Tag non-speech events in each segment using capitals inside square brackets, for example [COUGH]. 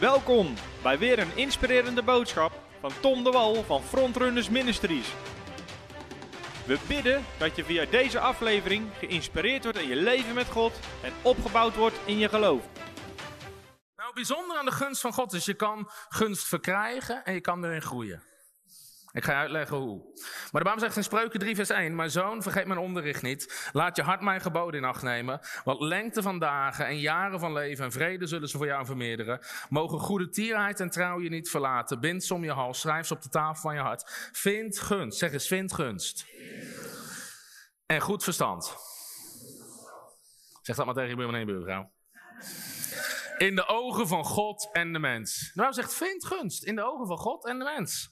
Welkom bij weer een inspirerende boodschap van Tom de Wal van Frontrunners Ministries. We bidden dat je via deze aflevering geïnspireerd wordt in je leven met God en opgebouwd wordt in je geloof. Nou, bijzonder aan de gunst van God is, je kan gunst verkrijgen en je kan erin groeien. Ik ga je uitleggen hoe. Maar de Bijbel zegt in Spreuken 3 vers 1, Mijn zoon, vergeet mijn onderricht niet. Laat je hart mijn geboden in acht nemen. Want lengte van dagen en jaren van leven en vrede zullen ze voor jou vermeerderen. Mogen goede tierheid en trouw je niet verlaten. Bind ze om je hals, schrijf ze op de tafel van je hart. Vind gunst, zeg eens, vind gunst. En goed verstand. Zeg dat maar tegen je buurman en buurvrouw. In de ogen van God en de mens. Nou, zegt, vind gunst in de ogen van God en de mens.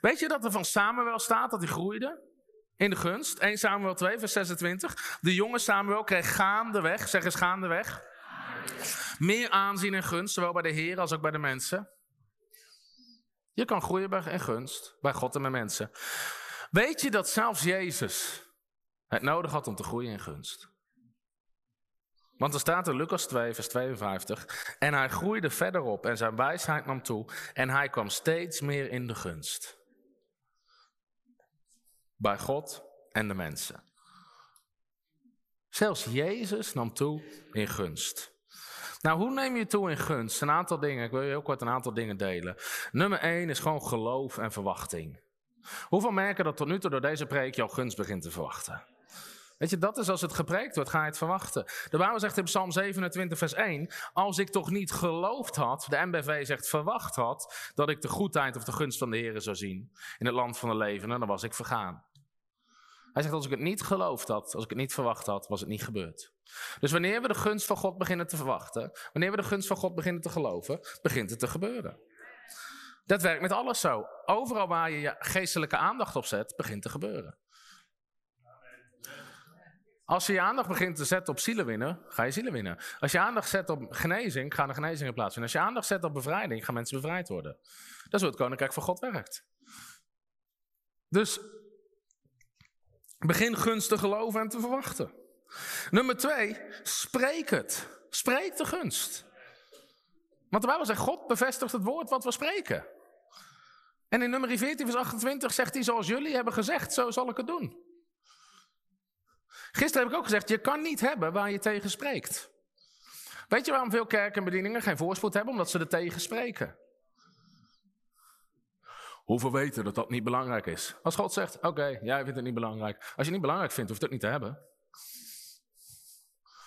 Weet je dat er van Samuel staat dat hij groeide? In de gunst. 1 Samuel 2, vers 26. De jonge Samuel kreeg gaandeweg, zeg eens gaandeweg, meer aanzien en gunst, zowel bij de Heer als ook bij de mensen. Je kan groeien bij in gunst, bij God en bij mensen. Weet je dat zelfs Jezus het nodig had om te groeien in gunst? Want er staat in Lucas 2, vers 52. En hij groeide verder op en zijn wijsheid nam toe. En hij kwam steeds meer in de gunst. Bij God en de mensen. Zelfs Jezus nam toe in gunst. Nou, hoe neem je toe in gunst? Een aantal dingen. Ik wil je heel kort een aantal dingen delen. Nummer 1 is gewoon geloof en verwachting. Hoeveel merken dat tot nu toe door deze preek jouw gunst begint te verwachten? Weet je, dat is als het gepreekt wordt, ga je het verwachten. De Bijbel zegt in Psalm 27, vers 1: Als ik toch niet geloofd had, de MBV zegt verwacht had, dat ik de goedheid of de gunst van de Heer zou zien in het land van de levenden, dan was ik vergaan. Hij zegt: Als ik het niet geloofd had, als ik het niet verwacht had, was het niet gebeurd. Dus wanneer we de gunst van God beginnen te verwachten, wanneer we de gunst van God beginnen te geloven, begint het te gebeuren. Dat werkt met alles zo. Overal waar je je geestelijke aandacht op zet, begint te gebeuren. Als je je aandacht begint te zetten op zielen winnen, ga je zielen winnen. Als je aandacht zet op genezing, gaan er genezingen plaatsvinden. Als je aandacht zet op bevrijding, gaan mensen bevrijd worden. Dat is hoe het koninkrijk van God werkt. Dus begin gunst te geloven en te verwachten. Nummer twee, spreek het. Spreek de gunst. Want de Bijbel zegt, God bevestigt het woord wat we spreken. En in nummer 14 vers 28 zegt hij, zoals jullie hebben gezegd, zo zal ik het doen. Gisteren heb ik ook gezegd, je kan niet hebben waar je tegen spreekt. Weet je waarom veel kerken en bedieningen geen voorspoed hebben? Omdat ze er tegen spreken. Hoeveel weten dat dat niet belangrijk is? Als God zegt, oké, jij vindt het niet belangrijk. Als je het niet belangrijk vindt, hoeft het niet te hebben.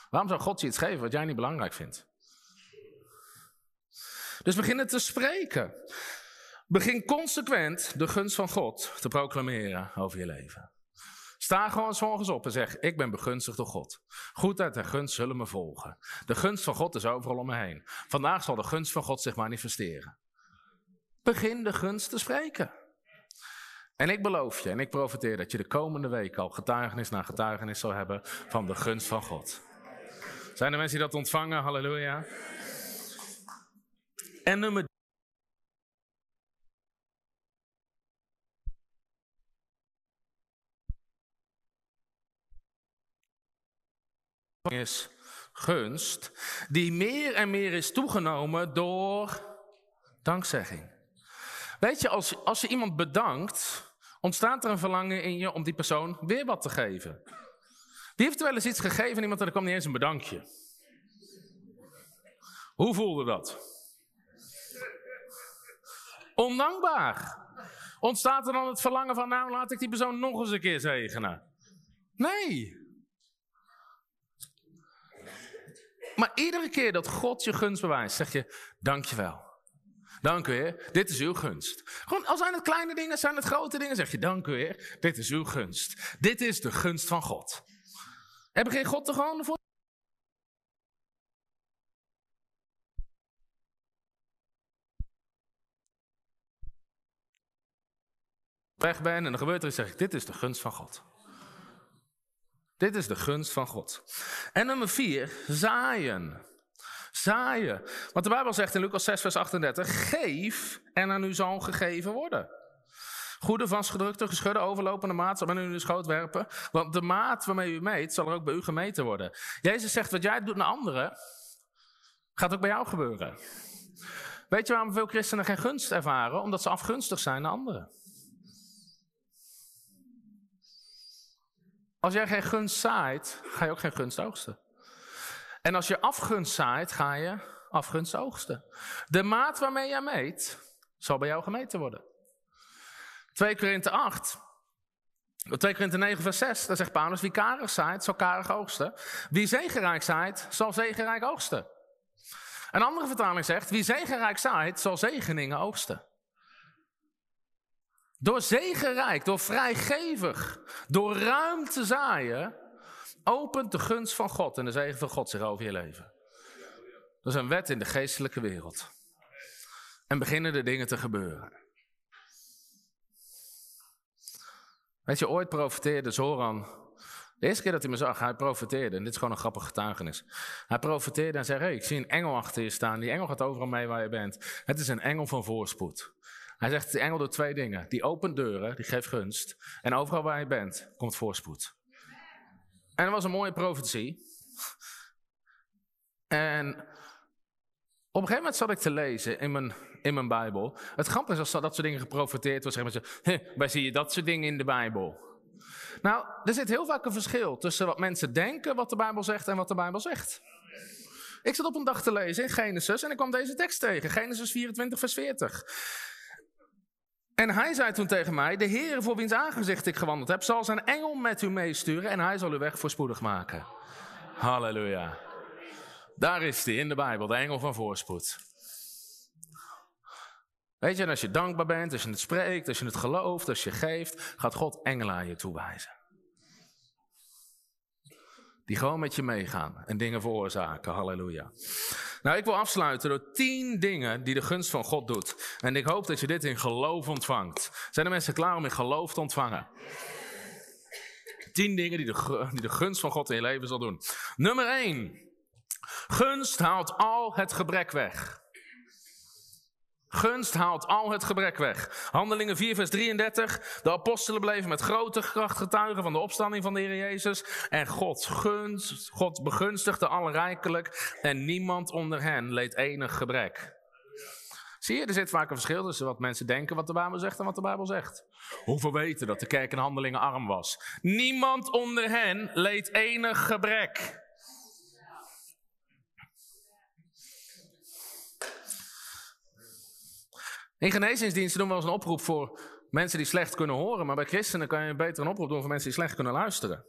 Waarom zou God je iets geven wat jij niet belangrijk vindt? Dus begin te spreken. Begin consequent de gunst van God te proclameren over je leven. Sta gewoon morgens op en zeg: Ik ben begunstigd door God. Goedheid en gunst zullen me volgen. De gunst van God is overal om me heen. Vandaag zal de gunst van God zich manifesteren. Begin de gunst te spreken. En ik beloof je en ik profiteer dat je de komende week al getuigenis na getuigenis zal hebben van de gunst van God. Zijn er mensen die dat ontvangen? Halleluja. En nummer is gunst, die meer en meer is toegenomen door dankzegging. Weet je, als, als je iemand bedankt, ontstaat er een verlangen in je om die persoon weer wat te geven. Wie heeft er wel eens iets gegeven aan iemand en er kwam niet eens een bedankje? Hoe voelde dat? Ondankbaar. Ontstaat er dan het verlangen van, nou laat ik die persoon nog eens een keer zegenen? Nee. Maar iedere keer dat God je gunst bewijst, zeg je, dankjewel. Dank u Heer, dit is uw gunst. Al zijn het kleine dingen, zijn het grote dingen, zeg je, dank u Heer, dit is uw gunst. Dit is de gunst van God. Heb geen God er gewoon voor? weg ben en er gebeurt er iets, zeg ik, dit is de gunst van God. Dit is de gunst van God. En nummer vier, zaaien. Zaaien. Want de Bijbel zegt in Lucas 6, vers 38: Geef en aan u zal gegeven worden. Goede, vastgedrukte, geschudde, overlopende maat zal men u in de schoot werpen. Want de maat waarmee u meet, zal er ook bij u gemeten worden. Jezus zegt: Wat jij doet naar anderen, gaat ook bij jou gebeuren. Weet je waarom veel christenen geen gunst ervaren? Omdat ze afgunstig zijn naar anderen. Als jij geen gunst zaait, ga je ook geen gunst oogsten. En als je afgunst zaait, ga je afgunst oogsten. De maat waarmee jij meet, zal bij jou gemeten worden. 2 Korinthe 8, 2 Korinthe 9 vers 6, daar zegt Paulus, wie karig zaait, zal karig oogsten. Wie zegenrijk zaait, zal zegenrijk oogsten. Een andere vertaling zegt, wie zegenrijk zaait, zal zegeningen oogsten. Door zegenrijk, door vrijgevig, door ruim te zaaien, opent de gunst van God en de zegen van God zich over je leven. Dat is een wet in de geestelijke wereld. En beginnen de dingen te gebeuren. Weet je, ooit profeteerde Zoran. De eerste keer dat hij me zag, hij profeteerde. En dit is gewoon een grappig getuigenis. Hij profeteerde en zei: hey, ik zie een engel achter je staan. Die engel gaat overal mee waar je bent. Het is een engel van voorspoed. Hij zegt: Die engel doet twee dingen. Die opent deuren, die geeft gunst. En overal waar je bent, komt voorspoed. En dat was een mooie profetie. En op een gegeven moment zat ik te lezen in mijn in mijn Bijbel. Het grappige is als dat soort dingen geprofiteerd wordt, zeggen mensen, [LAUGHS] waar zie je dat soort dingen in de Bijbel? Nou, er zit heel vaak een verschil tussen wat mensen denken wat de Bijbel zegt en wat de Bijbel zegt. Ik zat op een dag te lezen in Genesis en ik kwam deze tekst tegen. Genesis 24, vers 40. En hij zei toen tegen mij: De Heer voor wiens aangezicht ik gewandeld heb, zal zijn engel met u meesturen en hij zal uw weg voorspoedig maken. Halleluja. Daar is hij in de Bijbel, de engel van voorspoed. Weet je, en als je dankbaar bent, als je het spreekt, als je het gelooft, als je geeft, gaat God engelen aan je toewijzen. Die gewoon met je meegaan en dingen veroorzaken. Halleluja. Nou, ik wil afsluiten door tien dingen die de gunst van God doet. En ik hoop dat je dit in geloof ontvangt. Zijn de mensen klaar om in geloof te ontvangen? Tien dingen die de, die de gunst van God in je leven zal doen. Nummer één. Gunst haalt al het gebrek weg. Gunst haalt al het gebrek weg. Handelingen 4, vers 33. De apostelen bleven met grote kracht getuigen van de opstanding van de Heer Jezus. En God gunst, God begunstigde alle rijkelijk. En niemand onder hen leed enig gebrek. Zie je, er zit vaak een verschil tussen wat mensen denken wat de Bijbel zegt en wat de Bijbel zegt. Hoeveel weten dat de kerk in handelingen arm was? Niemand onder hen leed enig gebrek. In genezingsdiensten doen we als een oproep voor mensen die slecht kunnen horen. Maar bij christenen kan je beter een oproep doen voor mensen die slecht kunnen luisteren.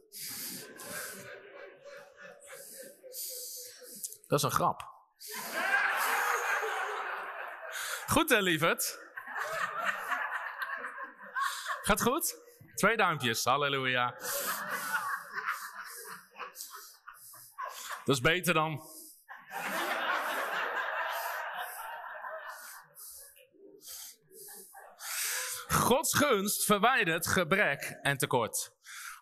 Dat is een grap. Goed hè, lieverd? Gaat goed? Twee duimpjes, halleluja. Dat is beter dan Gods gunst verwijdert gebrek en tekort.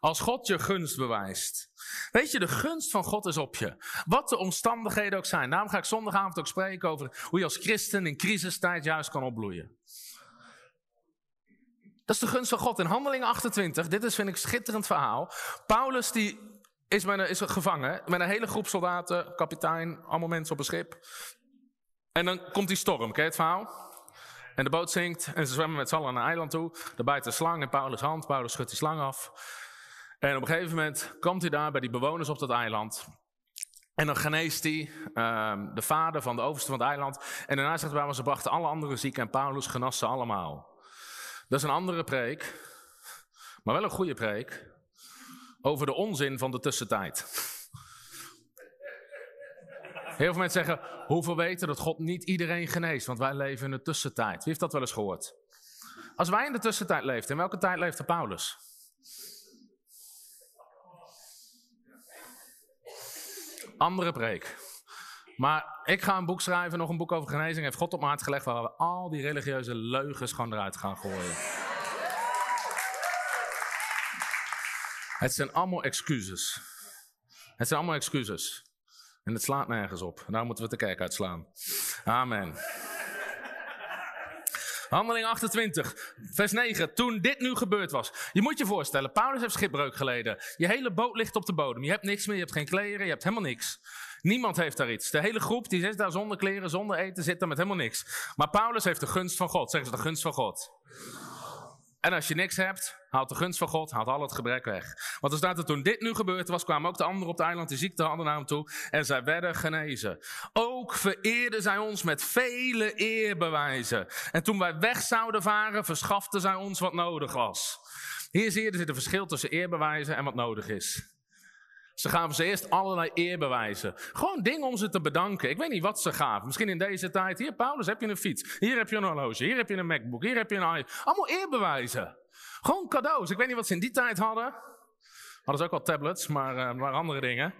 Als God je gunst bewijst. Weet je, de gunst van God is op je. Wat de omstandigheden ook zijn. Daarom ga ik zondagavond ook spreken over hoe je als christen in crisistijd juist kan opbloeien. Dat is de gunst van God. In Handelingen 28, dit is vind ik een schitterend verhaal. Paulus die is, met een, is gevangen met een hele groep soldaten, kapitein, allemaal mensen op een schip. En dan komt die storm, ken je het verhaal? En de boot zinkt en ze zwemmen met z'n allen naar een eiland toe. Er bijt een slang in Paulus' hand. Paulus schudt die slang af. En op een gegeven moment komt hij daar bij die bewoners op dat eiland. En dan geneest hij uh, de vader van de overste van het eiland. En daarna zegt ze brachten alle andere zieken en Paulus genas ze allemaal. Dat is een andere preek, maar wel een goede preek, over de onzin van de tussentijd. Heel veel mensen zeggen, hoeveel weten dat God niet iedereen geneest, want wij leven in de tussentijd. Wie heeft dat wel eens gehoord? Als wij in de tussentijd leefden, in welke tijd leefde Paulus? Andere preek. Maar ik ga een boek schrijven, nog een boek over genezing. Heeft God op mijn hart gelegd waar we al die religieuze leugens gewoon eruit gaan gooien. Het zijn allemaal excuses. Het zijn allemaal excuses. En het slaat nergens op. Daar moeten we de kerk uitslaan. Amen. Handeling 28, vers 9. Toen dit nu gebeurd was. Je moet je voorstellen, Paulus heeft schipbreuk geleden. Je hele boot ligt op de bodem. Je hebt niks meer, je hebt geen kleren, je hebt helemaal niks. Niemand heeft daar iets. De hele groep die zit daar zonder kleren, zonder eten, zit daar met helemaal niks. Maar Paulus heeft de gunst van God. Zeggen ze de gunst van God. En als je niks hebt, haalt de gunst van God, haalt al het gebrek weg. Want er staat er toen dit nu gebeurd was, kwamen ook de anderen op het eiland die ziekte hadden naar hem toe. En zij werden genezen. Ook vereerden zij ons met vele eerbewijzen. En toen wij weg zouden varen, verschaften zij ons wat nodig was. Hier zie je, zit een verschil tussen eerbewijzen en wat nodig is. Ze gaven ze eerst allerlei eerbewijzen. Gewoon dingen om ze te bedanken. Ik weet niet wat ze gaven. Misschien in deze tijd. Hier, Paulus, heb je een fiets. Hier heb je een horloge. Hier heb je een MacBook. Hier heb je een iPhone. Allemaal eerbewijzen. Gewoon cadeaus. Ik weet niet wat ze in die tijd hadden. Hadden ze ook al tablets, maar, uh, maar andere dingen.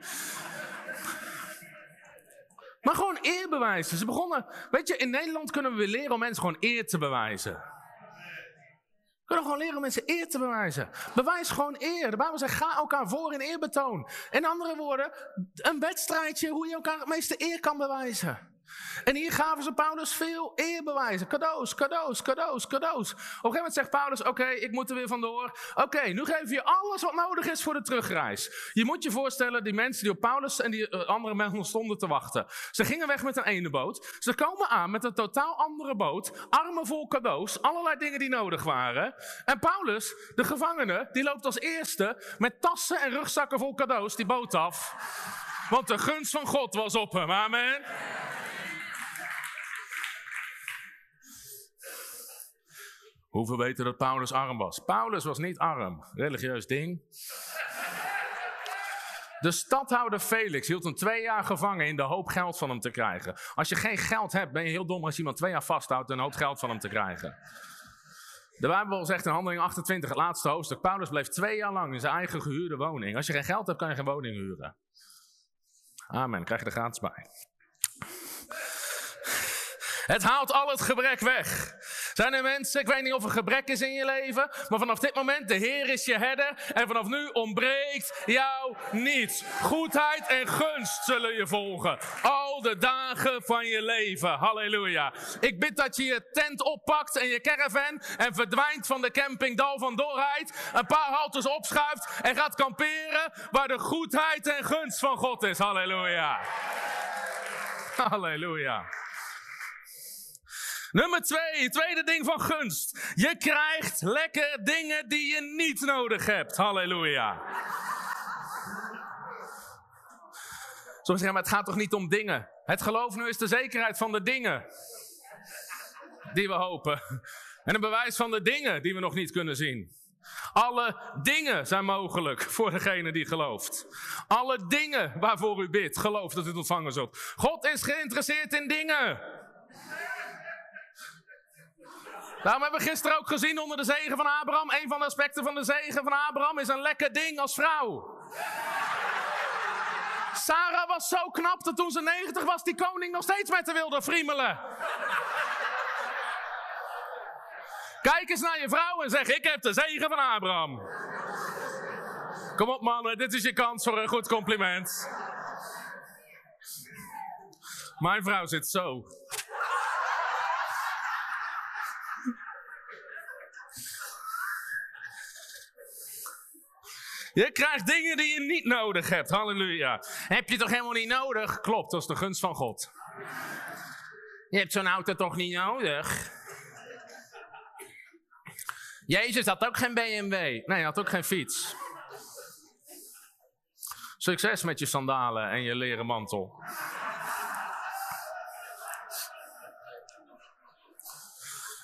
Maar gewoon eerbewijzen. Ze begonnen. Weet je, in Nederland kunnen we weer leren om mensen gewoon eer te bewijzen kunnen gewoon leren om mensen eer te bewijzen. Bewijs gewoon eer. De Bijbel zegt, ga elkaar voor in eerbetoon. In andere woorden, een wedstrijdje hoe je elkaar het meeste eer kan bewijzen. En hier gaven ze Paulus veel eerbewijzen. Cadeaus, cadeaus, cadeaus, cadeaus. Op een gegeven moment zegt Paulus: Oké, ik moet er weer vandoor. Oké, nu geef je alles wat nodig is voor de terugreis. Je moet je voorstellen, die mensen die op Paulus en die uh, andere mensen stonden te wachten. Ze gingen weg met een ene boot. Ze komen aan met een totaal andere boot. Armen vol cadeaus, allerlei dingen die nodig waren. En Paulus, de gevangene, die loopt als eerste met tassen en rugzakken vol cadeaus die boot af. Want de gunst van God was op hem. Amen. Hoeveel weten dat Paulus arm was? Paulus was niet arm. Religieus ding. De stadhouder Felix hield hem twee jaar gevangen in de hoop geld van hem te krijgen. Als je geen geld hebt, ben je heel dom als iemand twee jaar vasthoudt en een hoop geld van hem te krijgen. De Bijbel zegt in handeling 28, het laatste hoofdstuk, Paulus bleef twee jaar lang in zijn eigen gehuurde woning. Als je geen geld hebt, kan je geen woning huren. Amen, krijg je er gratis bij. Het haalt al het gebrek weg. Zijn er mensen, ik weet niet of er gebrek is in je leven, maar vanaf dit moment, de Heer is je herder en vanaf nu ontbreekt jou niets. Goedheid en gunst zullen je volgen. Al de dagen van je leven. Halleluja. Ik bid dat je je tent oppakt en je caravan en verdwijnt van de camping Dal van Dorheid. Een paar haltes opschuift en gaat kamperen waar de goedheid en gunst van God is. Halleluja. Halleluja. Nummer twee, tweede ding van gunst. Je krijgt lekker dingen die je niet nodig hebt. Halleluja. Soms zeggen, maar het gaat toch niet om dingen. Het geloof nu is de zekerheid van de dingen die we hopen. En een bewijs van de dingen die we nog niet kunnen zien. Alle dingen zijn mogelijk voor degene die gelooft. Alle dingen waarvoor u bidt, geloof dat u het ontvangen zult. God is geïnteresseerd in dingen. Hebben we gisteren ook gezien onder de zegen van Abraham. Een van de aspecten van de zegen van Abraham is een lekker ding als vrouw. Sarah was zo knap dat toen ze 90 was, die koning nog steeds met haar wilde friemelen. Kijk eens naar je vrouw en zeg: Ik heb de zegen van Abraham. Kom op, mannen, dit is je kans voor een goed compliment. Mijn vrouw zit zo. Je krijgt dingen die je niet nodig hebt. Halleluja. Heb je toch helemaal niet nodig? Klopt, dat is de gunst van God. Je hebt zo'n auto toch niet nodig? Jezus had ook geen BMW. Nee, hij had ook geen fiets. Succes met je sandalen en je leren mantel.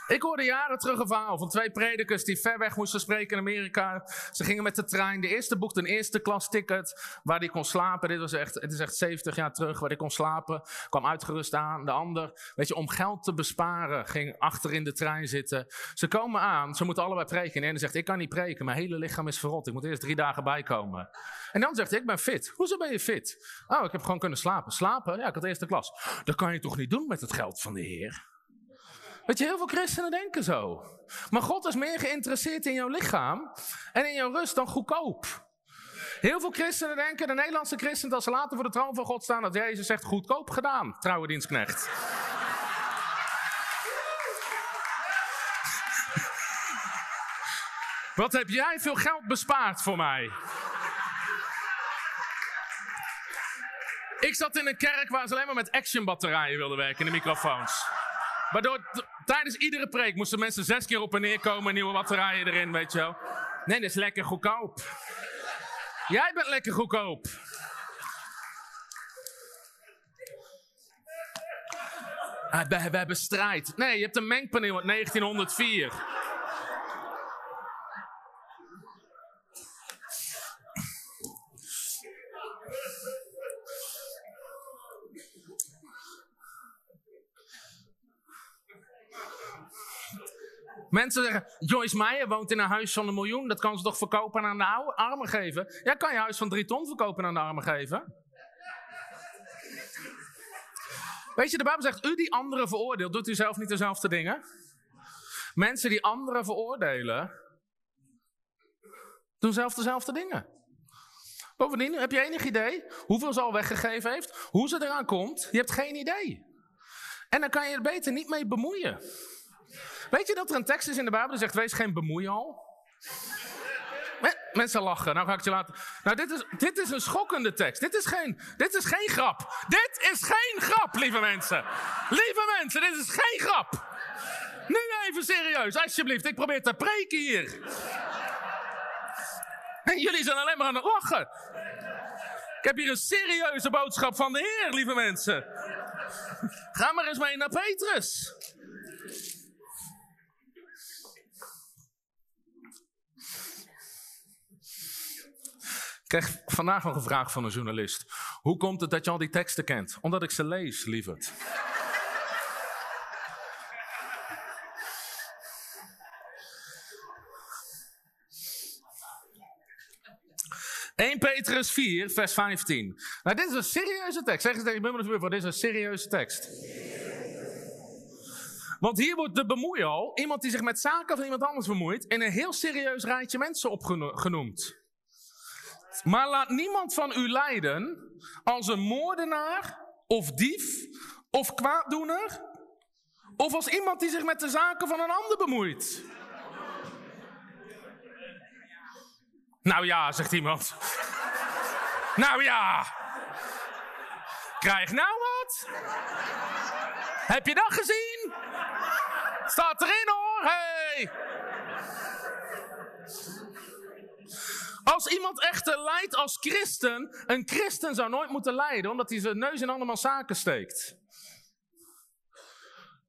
Ik hoorde jaren terug een verhaal van twee predikers die ver weg moesten spreken in Amerika. Ze gingen met de trein. De eerste boekte een eerste klas ticket waar hij kon slapen. Dit was echt, het is echt 70 jaar terug waar hij kon slapen. Kwam uitgerust aan. De ander, weet je, om geld te besparen, ging achter in de trein zitten. Ze komen aan, ze moeten allebei preken. En de ene zegt, ik kan niet preken, mijn hele lichaam is verrot. Ik moet eerst drie dagen bijkomen. En dan zegt hij, ik ben fit. Hoezo ben je fit? Oh, ik heb gewoon kunnen slapen. Slapen? Ja, ik had eerste klas. Dat kan je toch niet doen met het geld van de Heer? Weet je, heel veel christenen denken zo. Maar God is meer geïnteresseerd in jouw lichaam en in jouw rust dan goedkoop. Heel veel christenen denken, de Nederlandse christenen, als ze later voor de troon van God staan, dat Jezus zegt goedkoop gedaan, trouwe dienstknecht. Wat heb jij veel geld bespaard voor mij? Ik zat in een kerk waar ze alleen maar met actionbatterijen wilden werken in de microfoons. Waardoor tijdens iedere preek moesten mensen zes keer op en neer komen, nieuwe batterijen erin, weet je wel. Nee, dat is lekker goedkoop. Jij bent lekker goedkoop. Ah, we, we hebben strijd. Nee, je hebt een mengpaneel uit 1904. Mensen zeggen, Joyce Meijer woont in een huis van een miljoen. Dat kan ze toch verkopen aan de oude, armen geven? Ja, kan je huis van drie ton verkopen aan de armen geven? Weet je, de Bijbel zegt, u die anderen veroordeelt, doet u zelf niet dezelfde dingen? Mensen die anderen veroordelen, doen zelf dezelfde dingen. Bovendien, heb je enig idee hoeveel ze al weggegeven heeft? Hoe ze eraan komt? Je hebt geen idee. En dan kan je er beter niet mee bemoeien. Weet je dat er een tekst is in de Bijbel die zegt: Wees geen bemoeial? Mensen lachen, nou ga ik je laten. Nou, dit is, dit is een schokkende tekst. Dit is, geen, dit is geen grap. Dit is geen grap, lieve mensen. Lieve mensen, dit is geen grap. Nu even serieus, alsjeblieft. Ik probeer te preken hier. En jullie zijn alleen maar aan het lachen. Ik heb hier een serieuze boodschap van de Heer, lieve mensen. Ga maar eens mee naar Petrus. Ik kreeg vandaag nog een vraag van een journalist. Hoe komt het dat je al die teksten kent? Omdat ik ze lees, lieverd. 1 Petrus 4, vers 15. Nou, dit is een serieuze tekst. Zeg eens tegen je buurman dit is een serieuze tekst. Want hier wordt de bemoeial, iemand die zich met zaken van iemand anders bemoeit, in een heel serieus rijtje mensen opgenoemd. Maar laat niemand van u lijden als een moordenaar of dief of kwaaddoener. Of als iemand die zich met de zaken van een ander bemoeit. Nou ja, zegt iemand. nou ja. Krijg nou wat? Heb je dat gezien? Staat erin hoor, hey! Als iemand echter lijdt als christen, een christen zou nooit moeten lijden omdat hij zijn neus in allemaal zaken steekt.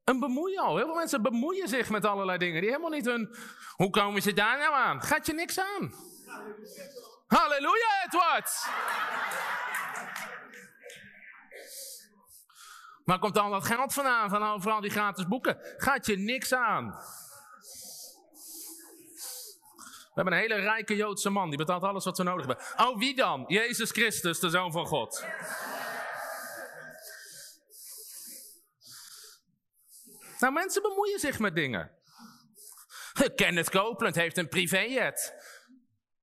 Een bemoeial. Heel veel mensen bemoeien zich met allerlei dingen die helemaal niet hun. Hoe komen ze daar nou aan? Gaat je niks aan? Halleluja, Edward! Waar komt dan dat geld vandaan? Van vooral die gratis boeken. Gaat je niks aan. We hebben een hele rijke Joodse man, die betaalt alles wat ze nodig hebben. Oh, wie dan? Jezus Christus, de Zoon van God. Nou, mensen bemoeien zich met dingen. Kenneth Copeland heeft een privéjet.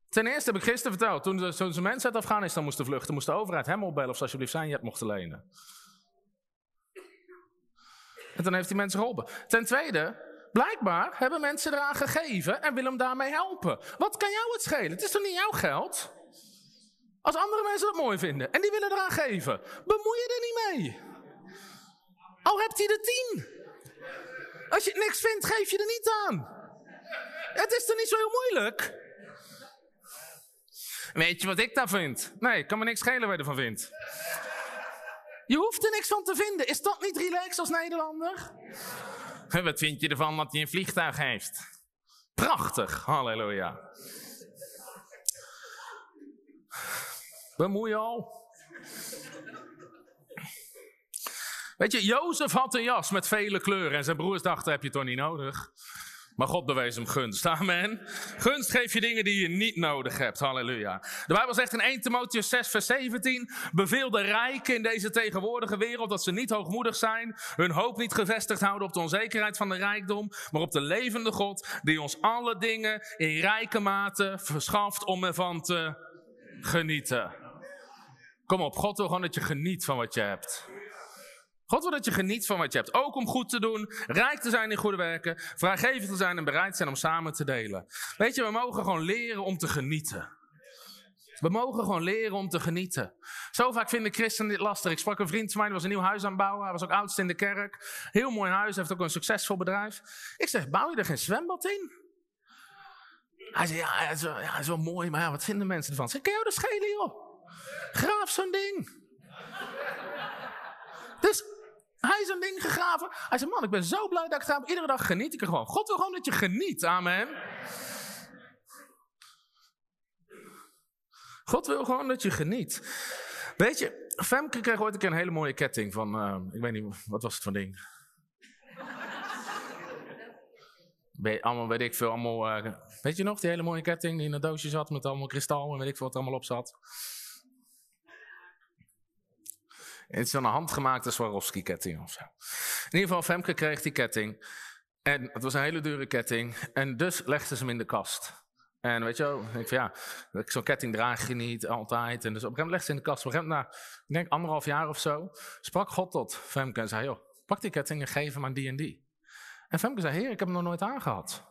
Ten eerste heb ik gisteren verteld, toen, toen ze mensen uit Afghanistan moesten vluchten, moest de overheid hem opbellen of ze alsjeblieft zijn jet mochten lenen. En dan heeft hij mensen geholpen. Ten tweede, Blijkbaar hebben mensen eraan gegeven en willen hem daarmee helpen. Wat kan jou het schelen? Het is toch niet jouw geld? Als andere mensen dat mooi vinden en die willen eraan geven, bemoei je er niet mee. Al hebt hij er tien. Als je niks vindt, geef je er niet aan. Het is toch niet zo heel moeilijk? Weet je wat ik daar vind? Nee, ik kan me niks schelen waar je ervan vindt. Je hoeft er niks van te vinden. Is dat niet relaxed als Nederlander? Wat vind je ervan dat hij een vliegtuig heeft? Prachtig, halleluja. Bemoei al? Weet je, Jozef had een jas met vele kleuren en zijn broers dachten, heb je toch niet nodig? Maar God bewees hem gunst. Amen. Gunst geeft je dingen die je niet nodig hebt. Halleluja. De Bijbel zegt in 1 Timotheus 6, vers 17: Beveel de rijken in deze tegenwoordige wereld dat ze niet hoogmoedig zijn, hun hoop niet gevestigd houden op de onzekerheid van de rijkdom, maar op de levende God, die ons alle dingen in rijke mate verschaft om ervan te genieten. Kom op, God wil gewoon dat je geniet van wat je hebt. God wil dat je geniet van wat je hebt. Ook om goed te doen, rijk te zijn in goede werken, vrijgevig te zijn en bereid zijn om samen te delen. Weet je, we mogen gewoon leren om te genieten. We mogen gewoon leren om te genieten. Zo vaak vinden christenen dit lastig. Ik sprak een vriend van mij, die was een nieuw huis aan het bouwen. Hij was ook oudste in de kerk. Heel mooi huis, heeft ook een succesvol bedrijf. Ik zeg, bouw je er geen zwembad in? Hij zei, ja, is wel, ja, mooi, maar ja, wat vinden mensen ervan? Ik zeg, kan jou dat schelen, joh? Graaf zo'n ding. Dus hij is een ding gegraven. Hij zei, man, ik ben zo blij dat ik ga. Iedere dag geniet ik er gewoon. God wil gewoon dat je geniet, amen. God wil gewoon dat je geniet. Weet je, Femke kreeg ooit een keer een hele mooie ketting van, uh, ik weet niet, wat was het voor ding? Weet, allemaal, weet ik veel, allemaal, uh, weet je nog, die hele mooie ketting die in een doosje zat met allemaal kristal en weet ik veel wat er allemaal op zat. Het is een handgemaakte Swarovski-ketting of zo. In ieder geval, Femke kreeg die ketting. En het was een hele dure ketting. En dus legde ze hem in de kast. En weet je wel, ik ja, zo'n ketting draag je niet altijd. En dus op een gegeven moment legde ze in de kast. Op een gegeven moment, na, ik denk anderhalf jaar of zo, sprak God tot Femke en zei, joh, pak die ketting en geef hem aan die en die. En Femke zei, heer, ik heb hem nog nooit aangehad.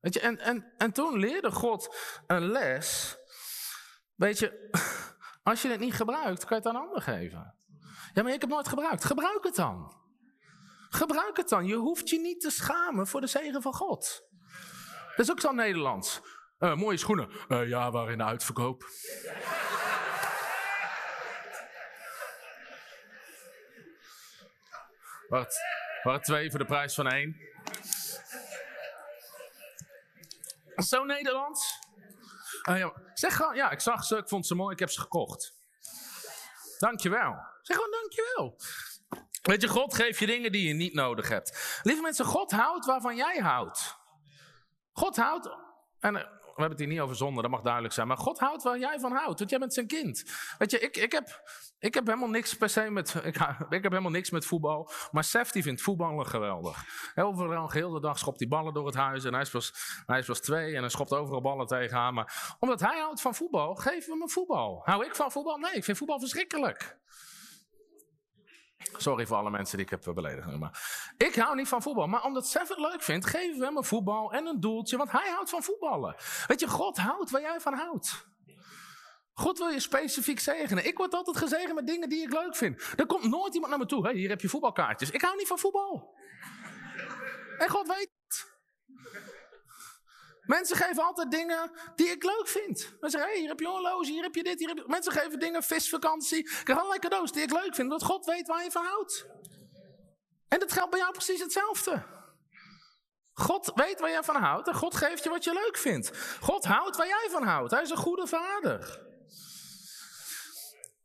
Weet je, en, en, en toen leerde God een les Weet je, [LAUGHS] als je het niet gebruikt, kan je het aan een ander geven. Ja, maar ik heb nooit gebruikt. Gebruik het dan. Gebruik het dan. Je hoeft je niet te schamen voor de zegen van God. Dat is ook zo Nederlands. Uh, mooie schoenen. Uh, ja, waar in de uitverkoop. [LAUGHS] Wat? Waar twee voor de prijs van één. Zo Nederlands. Ja, zeg gewoon, ja, ik zag ze, ik vond ze mooi, ik heb ze gekocht. Dankjewel. Zeg gewoon dankjewel. Weet je, God geeft je dingen die je niet nodig hebt. Lieve mensen, God houdt waarvan jij houdt. God houdt, en eh, we hebben het hier niet over zonde, dat mag duidelijk zijn. Maar God houdt waar jij van houdt, want jij bent zijn kind. Weet je, ik, ik, heb, ik heb helemaal niks per se met, [LAUGHS] ik, ik heb helemaal niks met voetbal. Maar Sef die vindt voetballen geweldig. Overal, heel de dag schopt hij ballen door het huis. En hij is, pas, hij is twee en hij schopt overal ballen tegenaan. Maar omdat hij houdt van voetbal, geven we hem voetbal. Hou ik van voetbal? Nee, ik vind voetbal verschrikkelijk. Sorry voor alle mensen die ik heb beledigd. Maar ik hou niet van voetbal. Maar omdat Seth het leuk vindt, geven we hem een voetbal en een doeltje. Want hij houdt van voetballen. Weet je, God houdt waar jij van houdt. God wil je specifiek zegenen. Ik word altijd gezegend met dingen die ik leuk vind. Er komt nooit iemand naar me toe. Hey, hier heb je voetbalkaartjes. Ik hou niet van voetbal. En God weet. Mensen geven altijd dingen die ik leuk vind. Mensen zeggen, hey, hier heb je horloge, hier heb je dit, hier heb je... Mensen geven dingen, visvakantie. Ik krijg allerlei cadeaus die ik leuk vind, omdat God weet waar je van houdt. En dat geldt bij jou precies hetzelfde. God weet waar jij van houdt en God geeft je wat je leuk vindt. God houdt waar jij van houdt. Hij is een goede vader.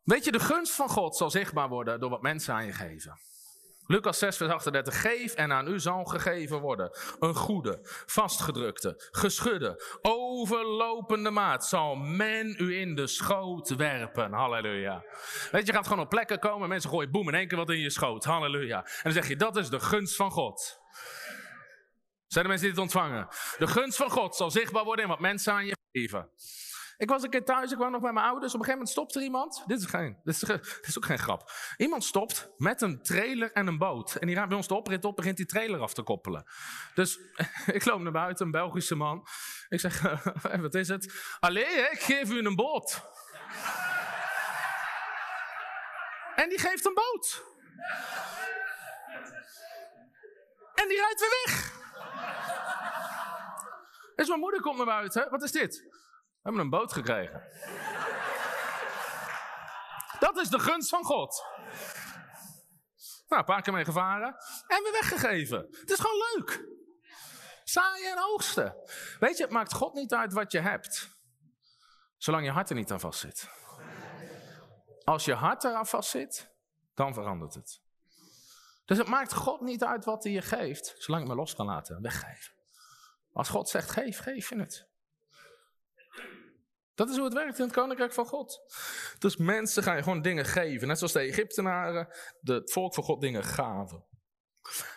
Weet je, de gunst van God zal zichtbaar worden door wat mensen aan je geven. Lucas 6, vers 38. Geef en aan u zal gegeven worden. Een goede, vastgedrukte, geschudde, overlopende maat zal men u in de schoot werpen. Halleluja. Weet je, je gaat gewoon op plekken komen. Mensen gooien boem in één keer wat in je schoot. Halleluja. En dan zeg je, dat is de gunst van God. Zijn de mensen die het ontvangen? De gunst van God zal zichtbaar worden in wat mensen aan je geven. Ik was een keer thuis, ik was nog bij mijn ouders. Op een gegeven moment stopt er iemand. Dit is, geen, dit is, [LAUGHS] is ook geen grap. Iemand stopt met een trailer en een boot. En die gaat bij ons de oprit op, begint die trailer af te koppelen. Dus [LAUGHS] ik loop naar buiten, een Belgische man. Ik zeg, [LAUGHS] wat is het? Allee, ik geef u een boot. en die geeft een boot. En die rijdt weer weg. Dus mijn moeder komt naar buiten. Wat is dit? We hebben een boot gekregen. Dat is de gunst van God. Nou, een paar keer mee gevaren en weer weggegeven. Het is gewoon leuk. Saaien en oogsten. Weet je, het maakt God niet uit wat je hebt. Zolang je hart er niet aan vast zit. Als je hart eraan vast zit, dan verandert het. Dus het maakt God niet uit wat hij je geeft, zolang je het los kan laten, weggeven. Als God zegt geef, geef je het. Dat is hoe het werkt in het koninkrijk van God. Dus mensen gaan je gewoon dingen geven. Net zoals de Egyptenaren het volk van God dingen gaven.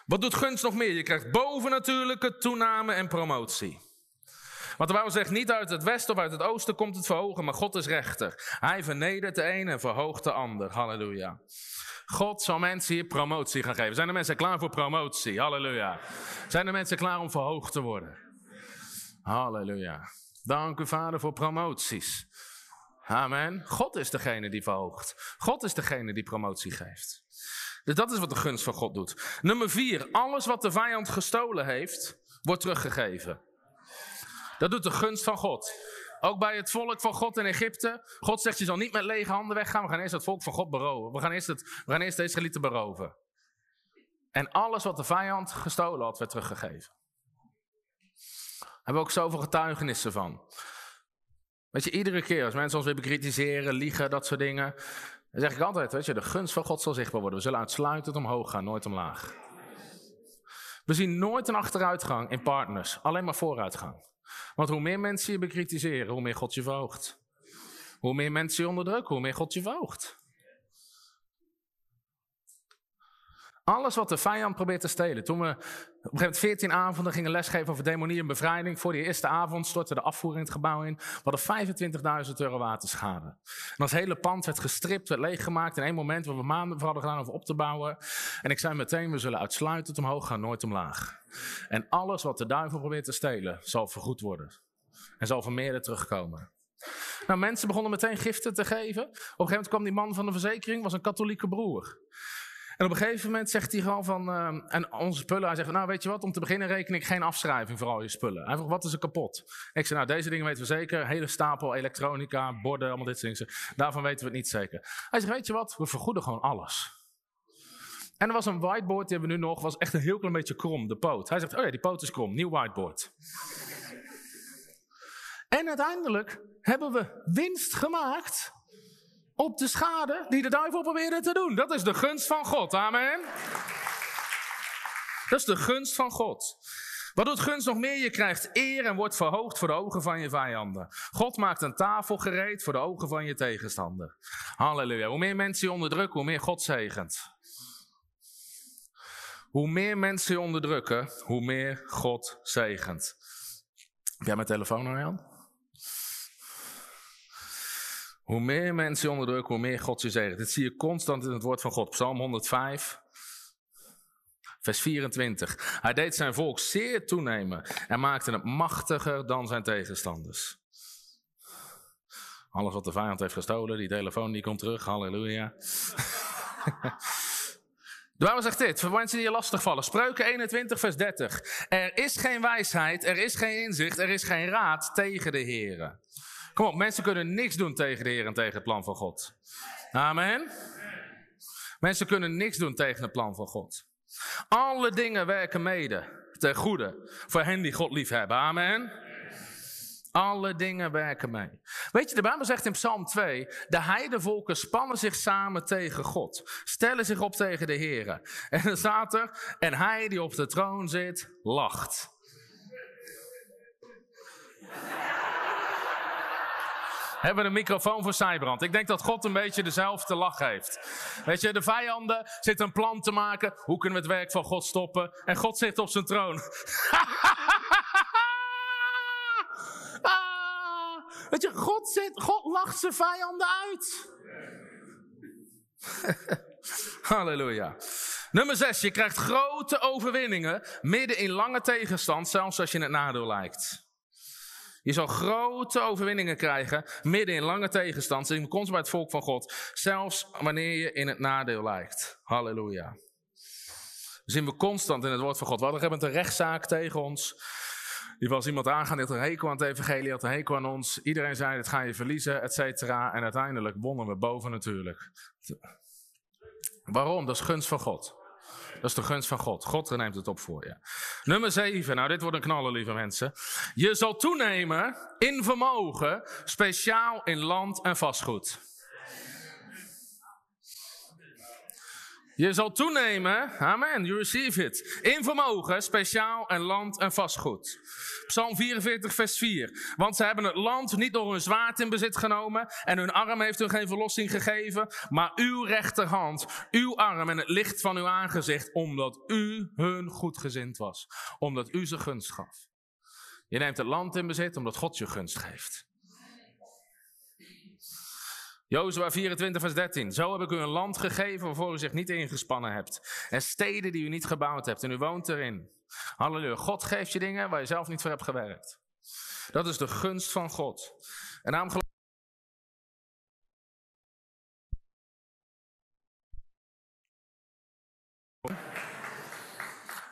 Wat doet gunst nog meer? Je krijgt bovennatuurlijke toename en promotie. Want de Bijbel zegt niet uit het westen of uit het oosten komt het verhogen, maar God is rechter. Hij vernedert de een en verhoogt de ander. Halleluja. God zal mensen hier promotie gaan geven. Zijn er mensen klaar voor promotie? Halleluja. Zijn er mensen klaar om verhoogd te worden? Halleluja. Dank u Vader voor promoties. Amen. God is degene die verhoogt. God is degene die promotie geeft. Dus dat is wat de gunst van God doet. Nummer vier. Alles wat de vijand gestolen heeft, wordt teruggegeven. Dat doet de gunst van God. Ook bij het volk van God in Egypte. God zegt, je zal niet met lege handen weggaan. We gaan eerst het volk van God beroven. We gaan eerst, het, we gaan eerst de Israëlieten beroven. En alles wat de vijand gestolen had, werd teruggegeven. Hebben we ook zoveel getuigenissen van. Weet je, iedere keer als mensen ons weer bekritiseren, liegen, dat soort dingen. Dan zeg ik altijd, weet je, de gunst van God zal zichtbaar worden. We zullen uitsluitend omhoog gaan, nooit omlaag. We zien nooit een achteruitgang in partners, alleen maar vooruitgang. Want hoe meer mensen je bekritiseren, hoe meer God je verhoogt. Hoe meer mensen je onderdrukken, hoe meer God je verhoogt. Alles wat de vijand probeert te stelen. Toen we op een gegeven moment 14 avonden gingen lesgeven over demonie en bevrijding. Voor die eerste avond stortte de afvoering het gebouw in. We hadden 25.000 euro waterschade. En ons hele pand werd gestript, werd leeggemaakt. In één moment waar we maanden voor hadden gedaan om op te bouwen. En ik zei meteen, we zullen uitsluitend omhoog gaan, nooit omlaag. En alles wat de duivel probeert te stelen, zal vergoed worden. En zal vermeerderd terugkomen. Nou, mensen begonnen meteen giften te geven. Op een gegeven moment kwam die man van de verzekering, was een katholieke broer. En op een gegeven moment zegt hij gewoon van, uh, en onze spullen, hij zegt, nou weet je wat, om te beginnen reken ik geen afschrijving voor al je spullen. Hij vroeg, wat is er kapot? Ik zei, nou deze dingen weten we zeker, hele stapel elektronica, borden, allemaal dit soort dingen. Daarvan weten we het niet zeker. Hij zegt, weet je wat, we vergoeden gewoon alles. En er was een whiteboard, die hebben we nu nog, was echt een heel klein beetje krom, de poot. Hij zegt, oh ja, die poot is krom, nieuw whiteboard. en uiteindelijk hebben we winst gemaakt op de schade die de duivel probeerde te doen. Dat is de gunst van God. Amen. Dat is de gunst van God. Wat doet gunst nog meer? Je krijgt eer en wordt verhoogd voor de ogen van je vijanden. God maakt een tafel gereed voor de ogen van je tegenstander. Halleluja. Hoe meer mensen je onderdrukken, hoe meer God zegent. Hoe meer mensen je onderdrukken, hoe meer God zegent. Heb jij mijn telefoon, Arjan? Hoe meer mensen je onderdrukken, hoe meer God je zegt. Dit zie je constant in het woord van God. Psalm 105, vers 24. Hij deed zijn volk zeer toenemen en maakte het machtiger dan zijn tegenstanders. Alles wat de vijand heeft gestolen, die telefoon die komt terug, halleluja. [LAUGHS] De Bijbel zegt dit, voor mensen die je lastig vallen. Spreuken 21, vers 30. Er is geen wijsheid, er is geen inzicht, er is geen raad tegen de Heeren. Kom op, mensen kunnen niks doen tegen de Heer en tegen het plan van God. Amen. Mensen kunnen niks doen tegen het plan van God. Alle dingen werken mede ten goede voor hen die God lief hebben. Amen. Alle dingen werken mee. Weet je, de Bijbel zegt in Psalm 2: De heidevolken spannen zich samen tegen God, stellen zich op tegen de Heer. En dan staat er: En hij die op de troon zit, lacht. Hebben we een microfoon voor Cybrand. Ik denk dat God een beetje dezelfde lach heeft. Weet je, de vijanden zitten een plan te maken. Hoe kunnen we het werk van God stoppen? En God zit op zijn troon. [LAUGHS] ah, weet je, God, zit, God lacht zijn vijanden uit. [LAUGHS] Halleluja. Nummer 6. Je krijgt grote overwinningen midden in lange tegenstand, zelfs als je het nadeel lijkt. Je zal grote overwinningen krijgen, midden in lange tegenstand. In komst bij het volk van God. Zelfs wanneer je in het nadeel lijkt. Halleluja. Zien we constant in het woord van God. We hadden een rechtszaak tegen ons. Die was iemand aangaan, die had een hekel aan het evangelie, had een hekel aan ons. Iedereen zei, het ga je verliezen, et cetera. En uiteindelijk wonnen we boven natuurlijk. Waarom? Dat is gunst van God. Dat is de gunst van God. God neemt het op voor je. Nummer 7. Nou, dit wordt een knaller, lieve mensen. Je zal toenemen in vermogen, speciaal in land en vastgoed. Je zal toenemen, amen, you receive it. In vermogen, speciaal en land en vastgoed. Psalm 44, vers 4. Want ze hebben het land niet door hun zwaard in bezit genomen en hun arm heeft hun geen verlossing gegeven, maar uw rechterhand, uw arm en het licht van uw aangezicht, omdat u hun goedgezind was. Omdat u ze gunst gaf. Je neemt het land in bezit omdat God je gunst geeft. Jozua 24, vers 13. Zo heb ik u een land gegeven waarvoor u zich niet ingespannen hebt. En steden die u niet gebouwd hebt en u woont erin. Halleluja. God geeft je dingen waar je zelf niet voor hebt gewerkt. Dat is de gunst van God. En daarom geloof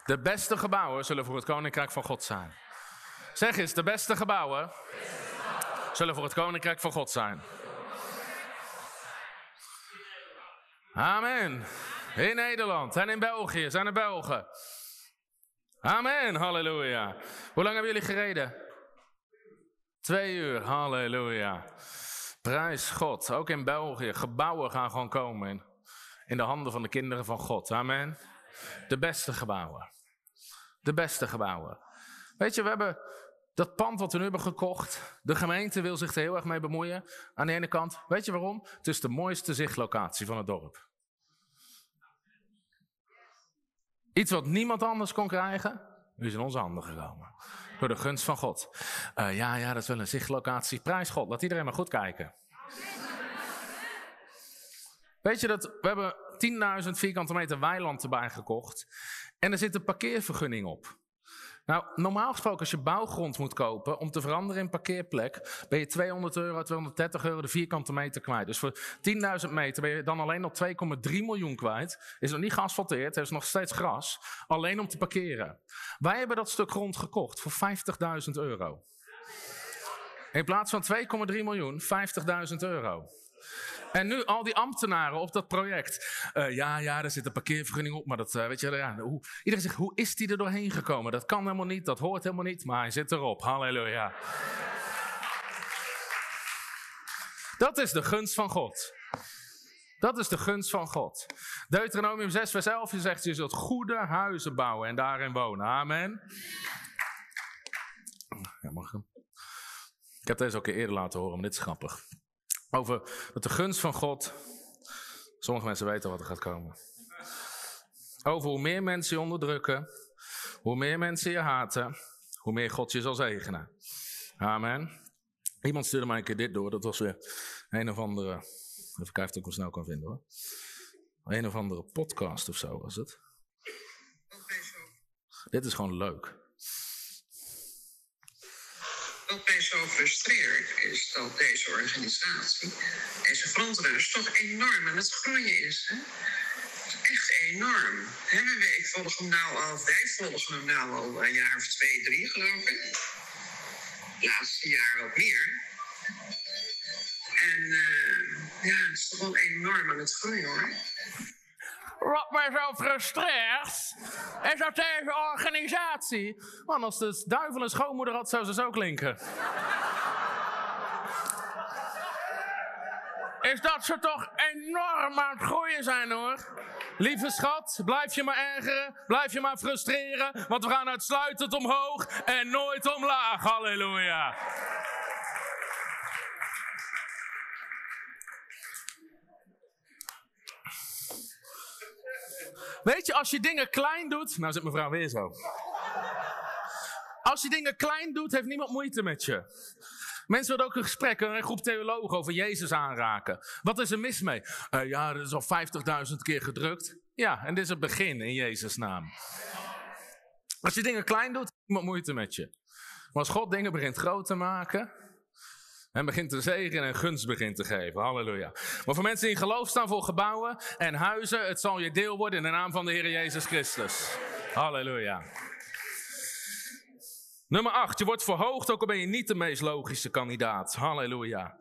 De beste gebouwen zullen voor het koninkrijk van God zijn. Zeg eens, de beste gebouwen zullen voor het koninkrijk van God zijn. Amen. In Nederland en in België zijn er Belgen. Amen, halleluja. Hoe lang hebben jullie gereden? Twee uur, halleluja. Prijs God. Ook in België, gebouwen gaan gewoon komen in, in de handen van de kinderen van God. Amen. De beste gebouwen. De beste gebouwen. Weet je, we hebben dat pand wat we nu hebben gekocht. De gemeente wil zich er heel erg mee bemoeien. Aan de ene kant. Weet je waarom? Het is de mooiste zichtlocatie van het dorp. Iets wat niemand anders kon krijgen, is in onze handen gekomen. Door de gunst van God. Uh, ja, ja, dat is wel een zichtlocatie. Prijs God. Laat iedereen maar goed kijken. Weet je dat we hebben 10.000 vierkante meter weiland erbij gekocht. En er zit een parkeervergunning op. Nou, normaal gesproken als je bouwgrond moet kopen om te veranderen in parkeerplek, ben je 200 euro, 230 euro de vierkante meter kwijt. Dus voor 10.000 meter ben je dan alleen nog 2,3 miljoen kwijt. Is nog niet geasfalteerd, er is nog steeds gras. Alleen om te parkeren. Wij hebben dat stuk grond gekocht voor 50.000 euro. In plaats van 2,3 miljoen, 50.000 euro. En nu al die ambtenaren op dat project. Uh, ja, ja, er zit een parkeervergunning op, maar dat, uh, weet je, ja, hoe, iedereen zegt, hoe is die er doorheen gekomen? Dat kan helemaal niet, dat hoort helemaal niet, maar hij zit erop. Halleluja. Dat is de gunst van God. Dat is de gunst van God. Deuteronomium 6, vers 11 je zegt: Je zult goede huizen bouwen en daarin wonen. Amen. Ja, mag ik Ik heb deze ook eerder laten horen, maar dit is grappig. Over dat de gunst van God. Sommige mensen weten wat er gaat komen. Over hoe meer mensen je onderdrukken, hoe meer mensen je haten, hoe meer God je zal zegenen. Amen. Iemand stuurde mij een keer dit door. Dat was weer een of andere. Even kijken of ik hem snel kan vinden hoor. Een of andere podcast of zo was het. Dit is gewoon leuk. Wat mij zo frustreert is dat deze organisatie, deze frontrenners, toch enorm aan het groeien is. Hè? Echt enorm. Ik volg hem nou al, wij volgen hem nou al een jaar of twee, drie geloof ik. Laatste jaar wat meer. En uh, ja, het is toch wel enorm aan het groeien hoor. Wat mij zo frustreert, is dat deze organisatie. Want als de duivel een schoonmoeder had, zou ze zo klinken. is dat ze toch enorm aan het groeien zijn hoor. Lieve schat, blijf je maar ergeren, blijf je maar frustreren, want we gaan uitsluitend omhoog en nooit omlaag. Halleluja. Weet je, als je dingen klein doet. Nou zit mevrouw weer zo. Als je dingen klein doet, heeft niemand moeite met je. Mensen willen ook een gesprek, een groep theologen over Jezus aanraken. Wat is er mis mee? Uh, ja, dat is al 50.000 keer gedrukt. Ja, en dit is het begin in Jezus' naam. Als je dingen klein doet, heeft niemand moeite met je. Maar als God dingen begint groot te maken, en begint te zegenen en gunst begint te geven. Halleluja. Maar voor mensen die in geloof staan voor gebouwen en huizen, het zal je deel worden in de naam van de Heer Jezus Christus. Halleluja. Nummer 8. Je wordt verhoogd, ook al ben je niet de meest logische kandidaat. Halleluja.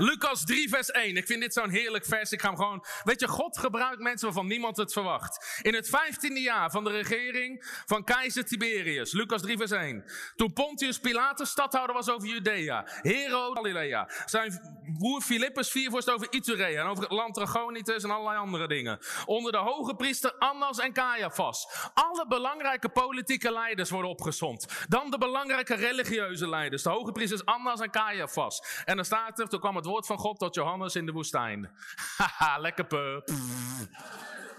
Lucas 3, vers 1. Ik vind dit zo'n heerlijk vers. Ik ga hem gewoon. Weet je, God gebruikt mensen waarvan niemand het verwacht. In het vijftiende jaar van de regering van keizer Tiberius. Lucas 3, vers 1. Toen Pontius Pilatus stadhouder was over Judea. Herod Galilea. Zijn broer Filippus viervorst over Iturea. En over het land Trachonitis en allerlei andere dingen. Onder de hoge priester Annas en Caiaphas. Alle belangrijke politieke leiders worden opgezond. Dan de belangrijke religieuze leiders. De hoge priesters Annas en Caiaphas. En dan staat er, toen kwam het woord van God tot Johannes in de woestijn. [LAUGHS] Haha, lekker pe. [LAUGHS]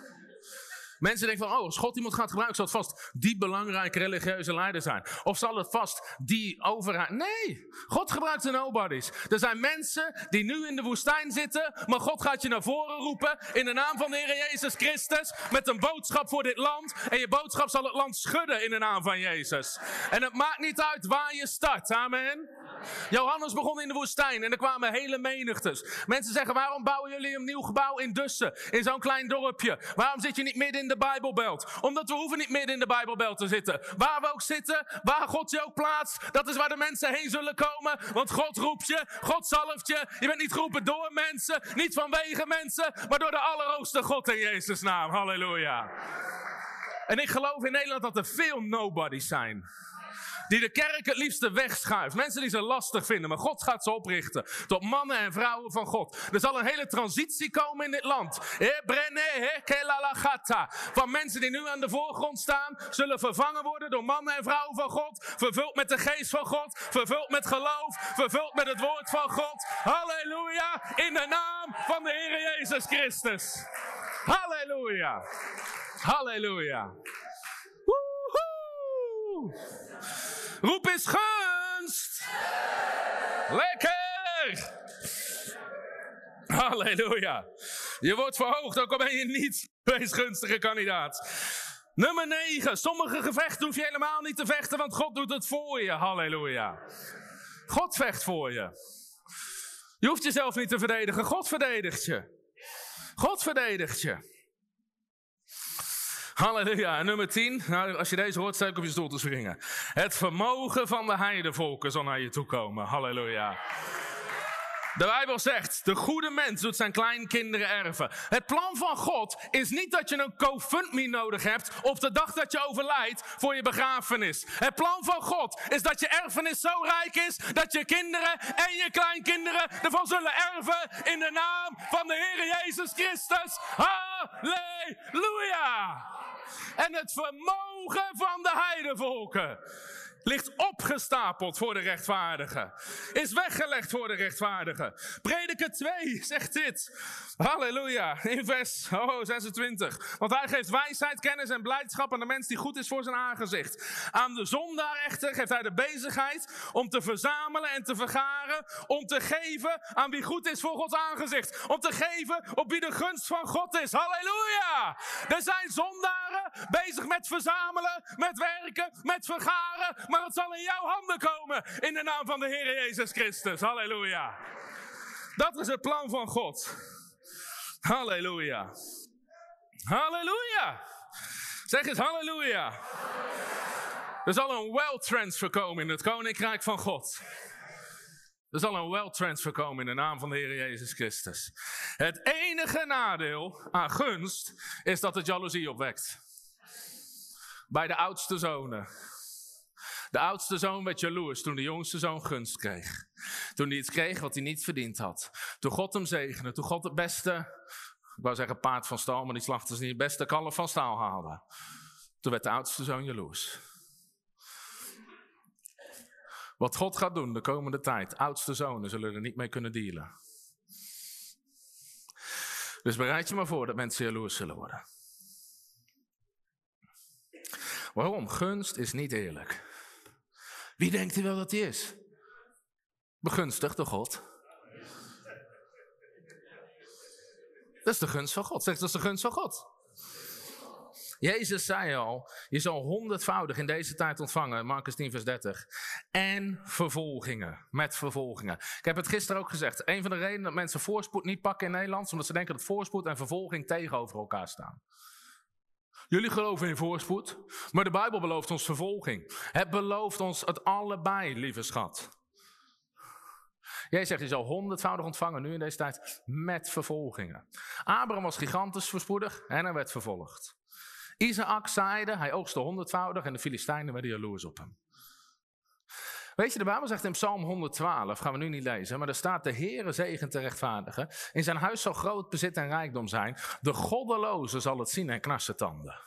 Mensen denken van, oh, als God iemand gaat gebruiken, zal het vast die belangrijke religieuze leider zijn. Of zal het vast die overheid. Nee, God gebruikt de nobodies. Er zijn mensen die nu in de woestijn zitten, maar God gaat je naar voren roepen in de naam van de Heer Jezus Christus met een boodschap voor dit land. En je boodschap zal het land schudden in de naam van Jezus. En het maakt niet uit waar je start. Amen. Johannes begon in de woestijn en er kwamen hele menigtes. Mensen zeggen, waarom bouwen jullie een nieuw gebouw in Dussen, in zo'n klein dorpje? Waarom zit je niet midden in de Bijbelbelt? Omdat we hoeven niet midden in de Bijbelbelt te zitten. Waar we ook zitten, waar God je ook plaatst, dat is waar de mensen heen zullen komen. Want God roept je, God zalft je. Je bent niet geroepen door mensen, niet vanwege mensen, maar door de Allerhoogste God in Jezus' naam. Halleluja. En ik geloof in Nederland dat er veel nobodies zijn die de kerk het liefste wegschuift. Mensen die ze lastig vinden, maar God gaat ze oprichten. Tot mannen en vrouwen van God. Er zal een hele transitie komen in dit land. Van mensen die nu aan de voorgrond staan, zullen vervangen worden door mannen en vrouwen van God. Vervuld met de geest van God. Vervuld met geloof. Vervuld met het woord van God. Halleluja. In de naam van de Heer Jezus Christus. Halleluja. Halleluja. Roep eens gunst. Lekker. Halleluja. Je wordt verhoogd, ook al ben je niet meest gunstige kandidaat. Nummer 9. Sommige gevechten hoef je helemaal niet te vechten, want God doet het voor je. Halleluja. God vecht voor je. Je hoeft jezelf niet te verdedigen. God verdedigt je. God verdedigt je. Halleluja. Nummer 10. Nou, als je deze hoort, sta ik op je stoel te springen. Het vermogen van de heidevolken zal naar je toe komen. Halleluja. De Bijbel zegt, de goede mens doet zijn kleinkinderen erven. Het plan van God is niet dat je een GoFundMe nodig hebt op de dag dat je overlijdt voor je begrafenis. Het plan van God is dat je erfenis zo rijk is dat je kinderen en je kleinkinderen ervan zullen erven in de naam van de Heer Jezus Christus. Halleluja! En het vermogen van de heidevolken ligt opgestapeld voor de rechtvaardige. Is weggelegd voor de rechtvaardige. Prediker 2 zegt dit. Halleluja. In vers oh, 26. Want hij geeft wijsheid, kennis en blijdschap aan de mens die goed is voor zijn aangezicht. Aan de zondaar echter geeft hij de bezigheid om te verzamelen en te vergaren. Om te geven aan wie goed is voor Gods aangezicht. Om te geven op wie de gunst van God is. Halleluja. Er zijn zondaren bezig met verzamelen, met werken, met vergaren maar het zal in jouw handen komen in de naam van de Heer Jezus Christus. Halleluja. Dat is het plan van God. Halleluja. Halleluja. Zeg eens halleluja. Er zal een wealth transfer komen in het koninkrijk van God. Er zal een wealth transfer komen in de naam van de Heer Jezus Christus. Het enige nadeel aan gunst is dat het jaloezie opwekt. Bij de oudste zonen. De oudste zoon werd jaloers toen de jongste zoon gunst kreeg. Toen hij iets kreeg wat hij niet verdiend had. Toen God hem zegende. Toen God het beste, ik wou zeggen paard van stal, maar die slachters niet, het beste kalf van staal haalde. Toen werd de oudste zoon jaloers. Wat God gaat doen de komende tijd, oudste zonen zullen er niet mee kunnen dealen. Dus bereid je maar voor dat mensen jaloers zullen worden. Waarom? Gunst is niet eerlijk. Wie denkt u wel dat hij is? Begunstigd door God. Dat is de gunst van God. Zegt dat is de gunst van God. Jezus zei al, je zal honderdvoudig in deze tijd ontvangen, Marcus 10 vers 30. En vervolgingen, met vervolgingen. Ik heb het gisteren ook gezegd, een van de redenen dat mensen voorspoed niet pakken in Nederland, is omdat ze denken dat voorspoed en vervolging tegenover elkaar staan. Jullie geloven in voorspoed, maar de Bijbel belooft ons vervolging. Het belooft ons het allebei, lieve schat. Jij zegt, je zal honderdvoudig ontvangen nu in deze tijd met vervolgingen. Abraham was gigantisch voorspoedig en hij werd vervolgd. Isaac zaaide, hij oogste honderdvoudig en de Filistijnen werden jaloers op hem. Weet je, de Bijbel zegt in Psalm 112, gaan we nu niet lezen, maar er staat de Heere zegen te rechtvaardigen. In zijn huis zal groot bezit en rijkdom zijn. De goddeloze zal het zien en knarsen tanden.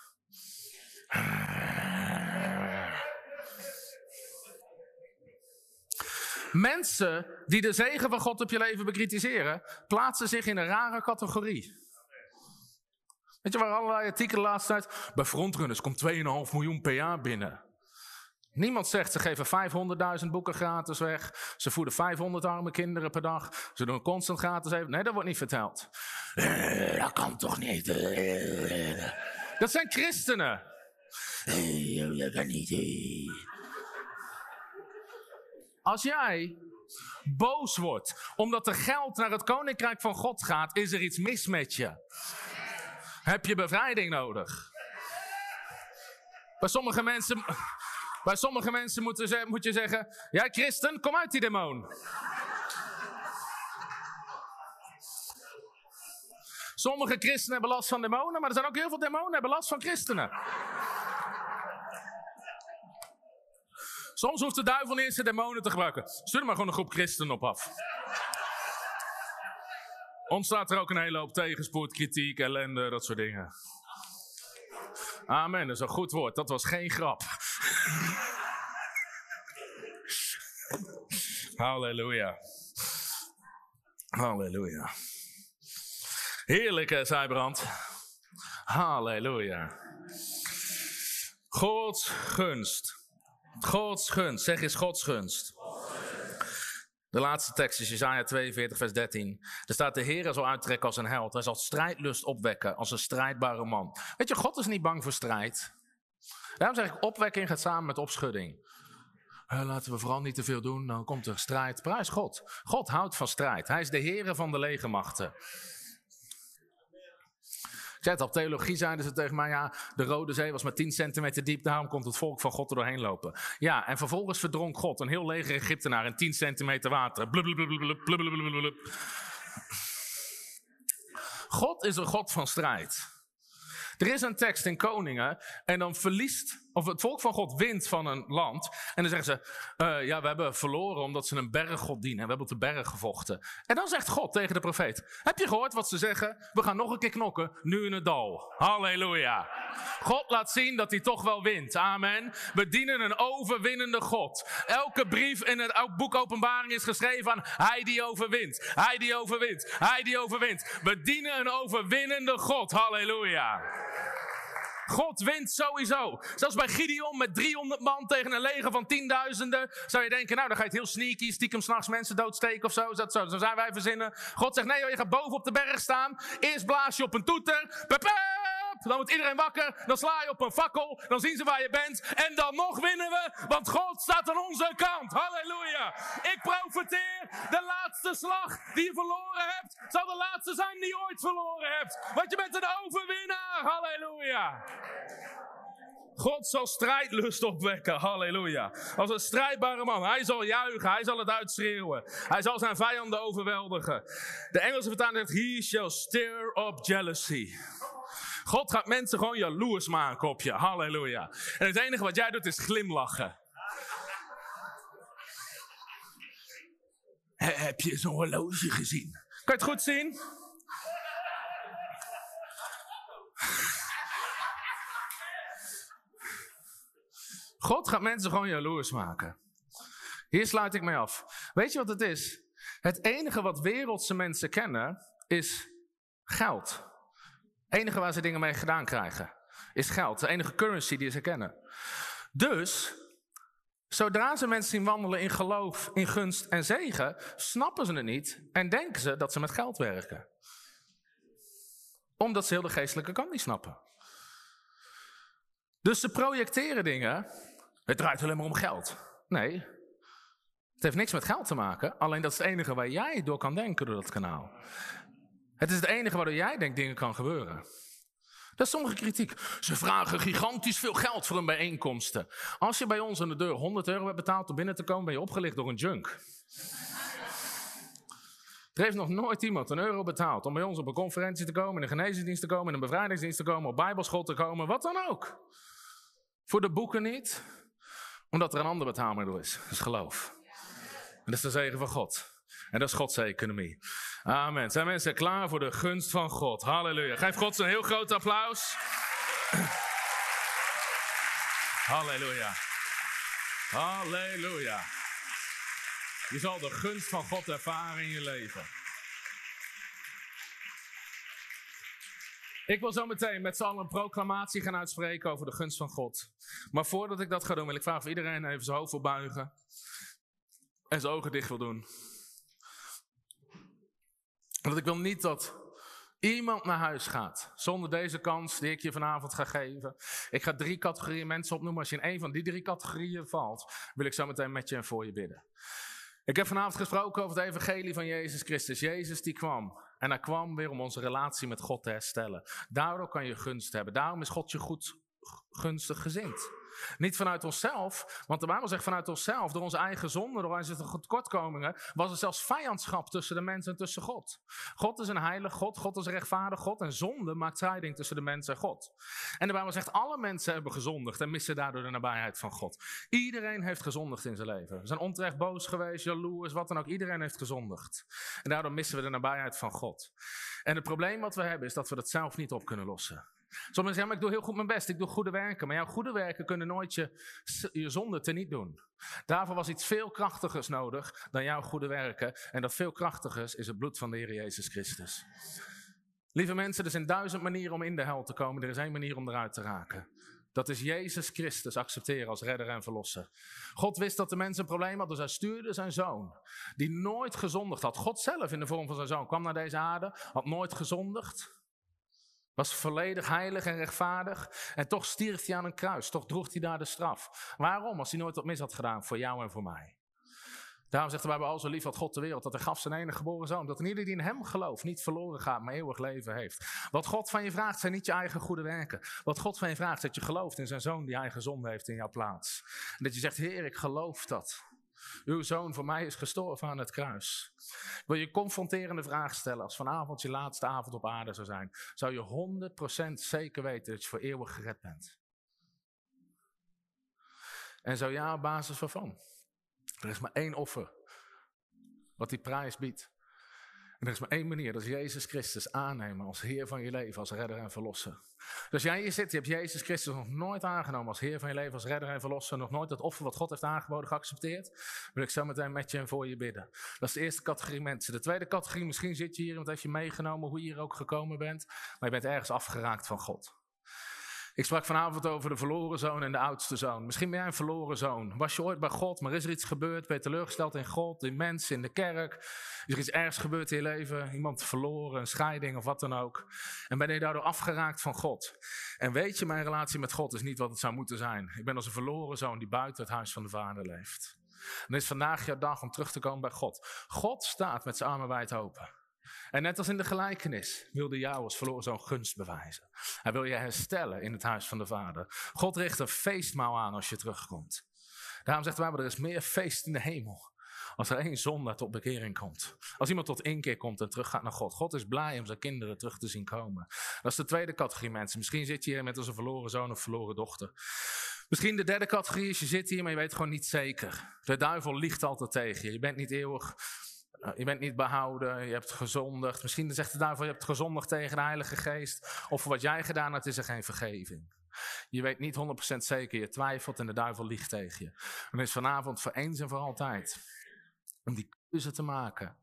Mensen die de zegen van God op je leven bekritiseren, plaatsen zich in een rare categorie. Weet je waar allerlei artikelen laatst tijd? Bij frontrunners komt 2,5 miljoen per jaar binnen. Niemand zegt ze geven 500.000 boeken gratis weg. Ze voeden 500 arme kinderen per dag. Ze doen constant gratis even. Nee, dat wordt niet verteld. Eh, dat kan toch niet? Eh, dat zijn christenen. Eh. Als jij boos wordt omdat er geld naar het koninkrijk van God gaat, is er iets mis met je. Heb je bevrijding nodig? Bij sommige mensen, bij sommige mensen moeten moet je zeggen: Jij christen, kom uit die demon. Sommige christenen hebben last van demonen, maar er zijn ook heel veel demonen die hebben last van christenen. Soms hoeft de duivel niet eens de demonen te gebruiken. Stuur maar gewoon een groep christenen op af. Ontstaat er ook een hele hoop tegenspoed, kritiek, ellende, dat soort dingen. Amen, dat is een goed woord. Dat was geen grap. Halleluja. Halleluja. Heerlijke Zijbrand. Halleluja. Gods gunst. Gods gunst. Zeg eens Gods gunst. De laatste tekst is Jesaja 42, vers 13. Er staat: De Heer zal uittrekken als een held. Hij zal strijdlust opwekken als een strijdbare man. Weet je, God is niet bang voor strijd. Daarom zeg ik: opwekking gaat samen met opschudding. Eh, laten we vooral niet te veel doen, dan komt er strijd. Prijs God. God houdt van strijd. Hij is de Heer van de legermachten. Ik zei het op theologie zeiden ze tegen mij, ja, de Rode Zee was maar 10 centimeter diep, daarom komt het volk van God er doorheen lopen. Ja, en vervolgens verdronk God een heel leger Egyptenaar in 10 centimeter water. Blub, blub, blub, blub, blub, blub. God is een God van strijd. Er is een tekst in Koningen en dan verliest, of het volk van God wint van een land. En dan zeggen ze, eh, ja, we hebben verloren omdat ze een berggod dienen. We hebben op de berg gevochten. En dan zegt God tegen de profeet, heb je gehoord wat ze zeggen? We gaan nog een keer knokken, nu in het dal. Halleluja. God laat zien dat hij toch wel wint. Amen. We dienen een overwinnende God. Elke brief in het boek Openbaring is geschreven aan hij die overwint. Hij die overwint. Hij die overwint. We dienen een overwinnende God. Halleluja. God wint sowieso. Zelfs bij Gideon met 300 man tegen een leger van tienduizenden. Zou je denken, nou dan ga je het heel sneaky, stiekem s'nachts mensen doodsteken of zo. Dat zo. Zo zijn wij verzinnen. God zegt, nee joh, je gaat boven op de berg staan. Eerst blaas je op een toeter. Pep, pep. Dan wordt iedereen wakker. Dan sla je op een fakkel. Dan zien ze waar je bent. En dan nog winnen we. Want God staat aan onze kant. Halleluja. Ik profiteer. De laatste slag die je verloren hebt. Zal de laatste zijn die je ooit verloren hebt. Want je bent een overwinnaar. Halleluja. God zal strijdlust opwekken. Halleluja. Als een strijdbare man. Hij zal juichen. Hij zal het uitschreeuwen. Hij zal zijn vijanden overweldigen. De Engelse vertaling zegt: He shall stir up jealousy. God gaat mensen gewoon jaloers maken op je. Halleluja. En het enige wat jij doet is glimlachen. He- heb je zo'n horloge gezien? Kan je het goed zien? God gaat mensen gewoon jaloers maken. Hier sluit ik mee af. Weet je wat het is? Het enige wat wereldse mensen kennen is geld. Enige waar ze dingen mee gedaan krijgen is geld. De enige currency die ze kennen. Dus, zodra ze mensen zien wandelen in geloof, in gunst en zegen, snappen ze het niet en denken ze dat ze met geld werken. Omdat ze heel de geestelijke kant niet snappen. Dus ze projecteren dingen. Het draait alleen maar om geld. Nee, het heeft niks met geld te maken. Alleen dat is het enige waar jij door kan denken door dat kanaal. Het is het enige waardoor jij denkt dingen kan gebeuren. Dat is sommige kritiek. Ze vragen gigantisch veel geld voor hun bijeenkomsten. Als je bij ons aan de deur 100 euro hebt betaald om binnen te komen, ben je opgelicht door een junk. Er heeft nog nooit iemand een euro betaald om bij ons op een conferentie te komen, in een genezingsdienst te komen, in een bevrijdingsdienst te komen, op bijbelschool te komen, wat dan ook. Voor de boeken niet, omdat er een ander betaalmiddel is. Dat is geloof. En dat is de zegen van God. En dat is Gods economie. Amen. Zijn mensen klaar voor de gunst van God? Halleluja. Geef God een heel groot applaus. Halleluja. Halleluja. Je zal de gunst van God ervaren in je leven. Ik wil zo meteen met z'n allen een proclamatie gaan uitspreken over de gunst van God. Maar voordat ik dat ga doen, wil ik vragen of iedereen even zijn hoofd wil buigen. En zijn ogen dicht wil doen. Want ik wil niet dat iemand naar huis gaat zonder deze kans die ik je vanavond ga geven. Ik ga drie categorieën mensen opnoemen. Als je in één van die drie categorieën valt, wil ik zo meteen met je en voor je bidden. Ik heb vanavond gesproken over het evangelie van Jezus Christus. Jezus die kwam. En hij kwam weer om onze relatie met God te herstellen. Daardoor kan je gunst hebben. Daarom is God je goed gunstig gezind. Niet vanuit onszelf, want de Bijbel zegt vanuit onszelf, door onze eigen zonde, door onze tekortkomingen, was er zelfs vijandschap tussen de mensen en tussen God. God is een heilig God, God is een rechtvaardig God en zonde maakt scheiding tussen de mensen en God. En de Bijbel zegt, alle mensen hebben gezondigd en missen daardoor de nabijheid van God. Iedereen heeft gezondigd in zijn leven. We zijn onterecht boos geweest, jaloers, wat dan ook. Iedereen heeft gezondigd. En daardoor missen we de nabijheid van God. En het probleem wat we hebben is dat we dat zelf niet op kunnen lossen. Sommigen zeggen, ik doe heel goed mijn best, ik doe goede werken. Maar jouw goede werken kunnen nooit je, je zonde teniet doen. Daarvoor was iets veel krachtigers nodig dan jouw goede werken. En dat veel krachtigers is het bloed van de Heer Jezus Christus. Lieve mensen, er zijn duizend manieren om in de hel te komen. Er is één manier om eruit te raken. Dat is Jezus Christus accepteren als redder en verlosser. God wist dat de mensen een probleem hadden, dus hij stuurde zijn zoon. Die nooit gezondigd had. God zelf in de vorm van zijn zoon kwam naar deze aarde, had nooit gezondigd. Was volledig heilig en rechtvaardig. En toch stierf hij aan een kruis. Toch droeg hij daar de straf. Waarom? Als hij nooit wat mis had gedaan voor jou en voor mij. Daarom zegt de Bijbel al zo lief had God de wereld, dat hij gaf zijn enige geboren zoon. Dat ieder die in hem gelooft niet verloren gaat, maar eeuwig leven heeft. Wat God van je vraagt zijn niet je eigen goede werken. Wat God van je vraagt is dat je gelooft in zijn zoon die eigen zonde heeft in jouw plaats. En dat je zegt, Heer, ik geloof dat. Uw zoon voor mij is gestorven aan het kruis. Wil je confronterende vraag stellen als vanavond je laatste avond op aarde zou zijn? Zou je 100% zeker weten dat je voor eeuwig gered bent? En zo ja, op basis waarvan? Er is maar één offer wat die prijs biedt. Er is maar één manier, dat is Jezus Christus aannemen als Heer van je leven, als redder en verlosser. Dus jij hier zit, je hebt Jezus Christus nog nooit aangenomen als Heer van je leven, als redder en verlosser, nog nooit het offer wat God heeft aangeboden geaccepteerd, wil ik zo meteen met je en voor je bidden. Dat is de eerste categorie mensen. De tweede categorie, misschien zit je hier, want heeft je meegenomen hoe je hier ook gekomen bent, maar je bent ergens afgeraakt van God. Ik sprak vanavond over de verloren zoon en de oudste zoon. Misschien ben jij een verloren zoon. Was je ooit bij God, maar is er iets gebeurd? Ben je teleurgesteld in God, in mensen, in de kerk? Is er iets ergs gebeurd in je leven? Iemand verloren, een scheiding of wat dan ook? En ben je daardoor afgeraakt van God? En weet je, mijn relatie met God is niet wat het zou moeten zijn. Ik ben als een verloren zoon die buiten het huis van de Vader leeft. En is vandaag jouw dag om terug te komen bij God. God staat met zijn armen wijd open. En net als in de gelijkenis wilde jou als verloren zo'n gunst bewijzen. Hij wil je herstellen in het huis van de Vader. God richt een feestmaal aan als je terugkomt. Daarom zegt Bijbel, er is meer feest in de hemel. Als er één zondaar tot bekering komt. Als iemand tot inkeer komt en teruggaat naar God. God is blij om zijn kinderen terug te zien komen. Dat is de tweede categorie mensen. Misschien zit je hier met als een verloren zoon of verloren dochter. Misschien de derde categorie is je zit hier, maar je weet gewoon niet zeker. De duivel liegt altijd tegen je. Je bent niet eeuwig je bent niet behouden, je hebt gezondigd. Misschien zegt de duivel, je hebt gezondigd tegen de Heilige Geest. Of voor wat jij gedaan hebt, is er geen vergeving. Je weet niet 100% zeker, je twijfelt en de duivel liegt tegen je. Dan is vanavond voor eens en voor altijd om die keuze te maken.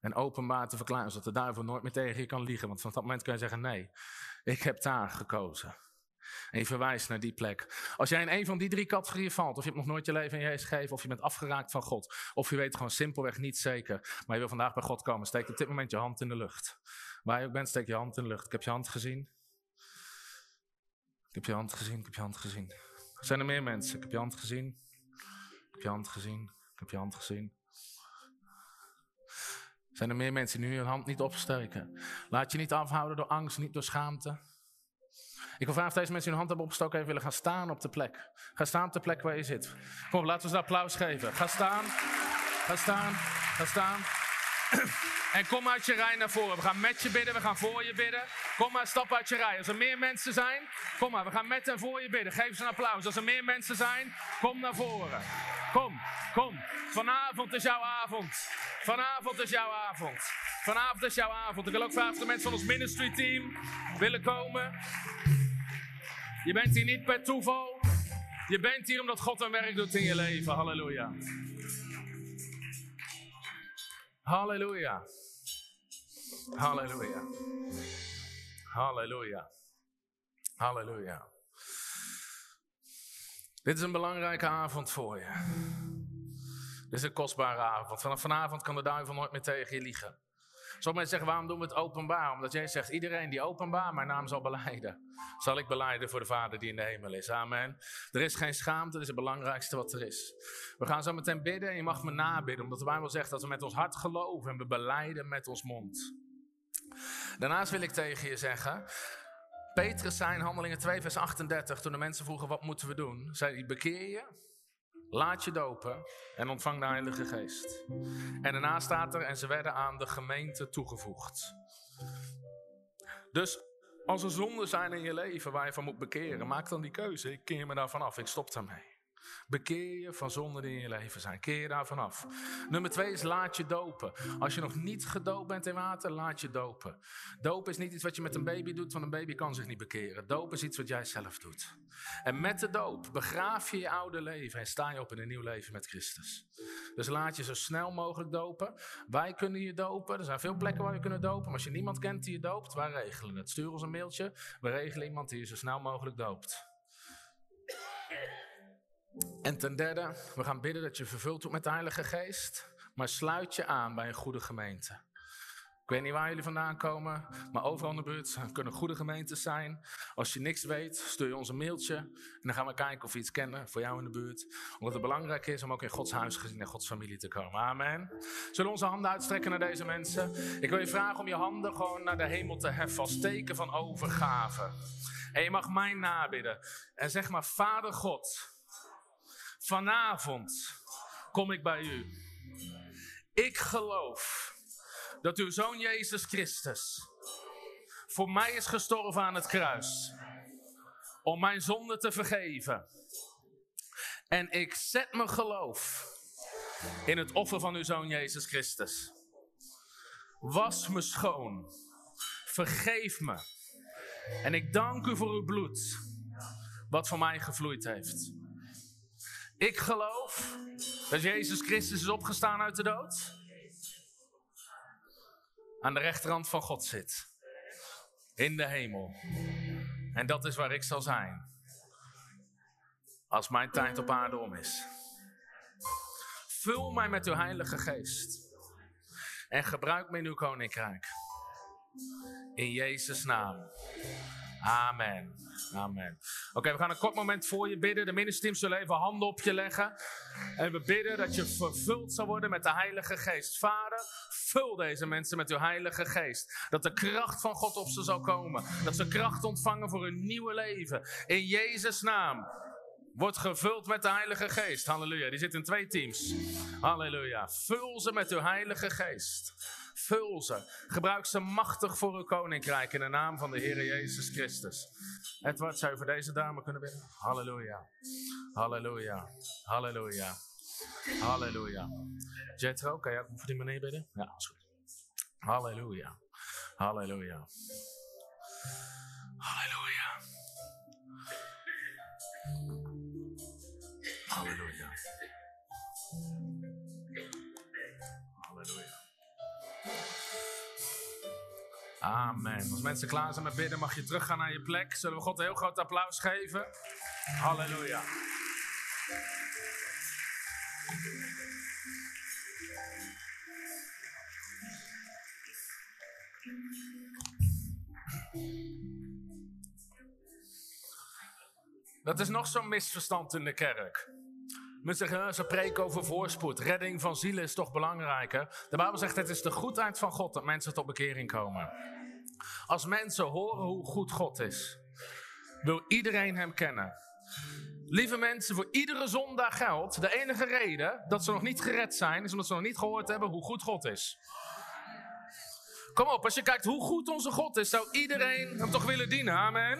En openbaar te verklaren, zodat de duivel nooit meer tegen je kan liegen. Want van dat moment kun je zeggen, nee, ik heb daar gekozen. En je verwijst naar die plek. Als jij in een van die drie categorieën valt, of je hebt nog nooit je leven in Jezus gegeven, of je bent afgeraakt van God, of je weet gewoon simpelweg niet zeker, maar je wil vandaag bij God komen, steek op dit moment je hand in de lucht. Waar je ook bent, steek je hand in de lucht. Ik heb je hand gezien. Ik heb je hand gezien, ik heb je hand gezien. Zijn er meer mensen? Ik heb je hand gezien. Ik heb je hand gezien. Ik heb je hand gezien. Zijn er meer mensen die nu hun hand niet opsteken? Laat je niet afhouden door angst, niet door schaamte. Ik wil vragen of deze mensen hun hand hebben opgestoken even willen gaan staan op de plek. Ga staan op de plek waar je zit. Kom, laten we een applaus geven. Ga staan. Ga staan. Ga staan. [CLEARS THROAT] En kom uit je rij naar voren. We gaan met je bidden, we gaan voor je bidden. Kom maar, stap uit je rij. Als er meer mensen zijn, kom maar, we gaan met en voor je bidden. Geef ze een applaus. Als er meer mensen zijn, kom naar voren. Kom, kom. Vanavond is jouw avond. Vanavond is jouw avond. Vanavond is jouw avond. Ik wil ook vragen of de mensen van ons ministry team willen komen. Je bent hier niet per toeval. Je bent hier omdat God een werk doet in je leven. Halleluja. Halleluja. Halleluja. Halleluja. Halleluja. Dit is een belangrijke avond voor je. Dit is een kostbare avond. Vanaf vanavond kan de duivel nooit meer tegen je liegen. Sommige mensen zeggen, waarom doen we het openbaar? Omdat jij zegt, iedereen die openbaar mijn naam zal beleiden, zal ik beleiden voor de Vader die in de hemel is. Amen. Er is geen schaamte, dat is het belangrijkste wat er is. We gaan zo meteen bidden en je mag me nabidden, omdat de Bijbel zegt dat we met ons hart geloven en we beleiden met ons mond. Daarnaast wil ik tegen je zeggen, Petrus zei in Handelingen 2 vers 38, toen de mensen vroegen wat moeten we doen, zei hij, bekeer je Laat je dopen en ontvang de Heilige Geest. En daarna staat er, en ze werden aan de gemeente toegevoegd. Dus als er zonden zijn in je leven waar je van moet bekeren, maak dan die keuze. Ik keer me daarvan af, ik stop daarmee. Bekeer je van zonden die in je leven zijn. Keer daar vanaf. Nummer twee is laat je dopen. Als je nog niet gedoopt bent in water, laat je dopen. Dopen is niet iets wat je met een baby doet, want een baby kan zich niet bekeren. Dopen is iets wat jij zelf doet. En met de doop begraaf je je oude leven en sta je op in een nieuw leven met Christus. Dus laat je zo snel mogelijk dopen. Wij kunnen je dopen. Er zijn veel plekken waar we kunnen dopen. Maar als je niemand kent die je doopt, wij regelen het. Stuur ons een mailtje. We regelen iemand die je zo snel mogelijk doopt. En ten derde, we gaan bidden dat je vervuld wordt met de Heilige Geest. Maar sluit je aan bij een goede gemeente. Ik weet niet waar jullie vandaan komen, maar overal in de buurt kunnen goede gemeentes zijn. Als je niks weet, stuur je ons een mailtje. En dan gaan we kijken of we iets kennen voor jou in de buurt. Omdat het belangrijk is om ook in Gods huis gezien en Gods familie te komen. Amen. Zullen we onze handen uitstrekken naar deze mensen? Ik wil je vragen om je handen gewoon naar de hemel te heffen als teken van overgave. En je mag mij nabidden. En zeg maar, Vader God. Vanavond kom ik bij u. Ik geloof dat uw zoon Jezus Christus voor mij is gestorven aan het kruis. Om mijn zonde te vergeven. En ik zet mijn geloof in het offer van uw zoon Jezus Christus. Was me schoon. Vergeef me. En ik dank u voor uw bloed, wat voor mij gevloeid heeft. Ik geloof dat Jezus Christus is opgestaan uit de dood. Aan de rechterhand van God zit. In de hemel. En dat is waar ik zal zijn. Als mijn tijd op aarde om is. Vul mij met uw Heilige Geest. En gebruik me in uw koninkrijk. In Jezus' naam. Amen. Amen. Oké, we gaan een kort moment voor je bidden. De ministerteam zullen even handen op je leggen. En we bidden dat je vervuld zal worden met de Heilige Geest. Vader, vul deze mensen met uw Heilige Geest. Dat de kracht van God op ze zal komen. Dat ze kracht ontvangen voor hun nieuwe leven. In Jezus' naam. Word gevuld met de Heilige Geest. Halleluja. Die zit in twee teams. Halleluja. Vul ze met uw Heilige Geest. Vul ze. Gebruik ze machtig voor uw koninkrijk in de naam van de Heer Jezus Christus. Edward, zou je voor deze dame kunnen bidden? Halleluja. Halleluja. Halleluja. Halleluja. Jetro, kan jij ook voor die meneer bidden? Ja, is goed. Halleluja. Halleluja. Halleluja. Halleluja. Halleluja. Amen. Als mensen klaar zijn met bidden, mag je teruggaan naar je plek. Zullen we God een heel groot applaus geven? Halleluja. Dat is nog zo'n misverstand in de kerk. Mensen zeggen, ze preken over voorspoed. Redding van zielen is toch belangrijker. De Bijbel zegt, het is de goedheid van God dat mensen tot bekering komen. Als mensen horen hoe goed God is, wil iedereen hem kennen. Lieve mensen, voor iedere zondag geldt, de enige reden dat ze nog niet gered zijn, is omdat ze nog niet gehoord hebben hoe goed God is. Kom op, als je kijkt hoe goed onze God is, zou iedereen hem toch willen dienen. Amen.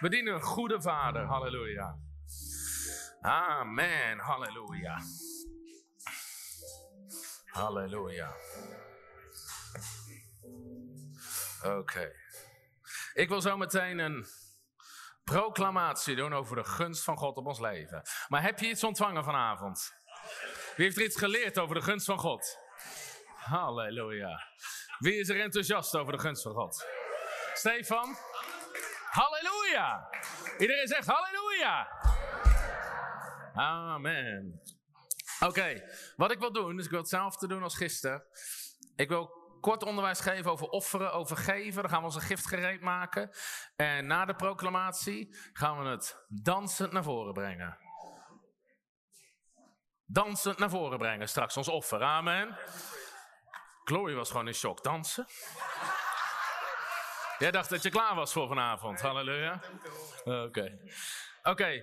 We dienen een goede vader. Halleluja. Amen. Halleluja. Halleluja. Oké. Ik wil zo meteen een proclamatie doen over de gunst van God op ons leven. Maar heb je iets ontvangen vanavond? Wie heeft er iets geleerd over de gunst van God? Halleluja. Wie is er enthousiast over de gunst van God? Stefan? Halleluja! Iedereen zegt halleluja! Amen. Oké, wat ik wil doen, is ik wil hetzelfde doen als gisteren. Ik wil kort onderwijs geven over offeren, over geven. Dan gaan we onze gift gereed maken. En na de proclamatie gaan we het dansend naar voren brengen. Dansend naar voren brengen, straks ons offer. Amen. Chloe was gewoon in shock. Dansen? Jij dacht dat je klaar was voor vanavond. Halleluja. Oké. Oké.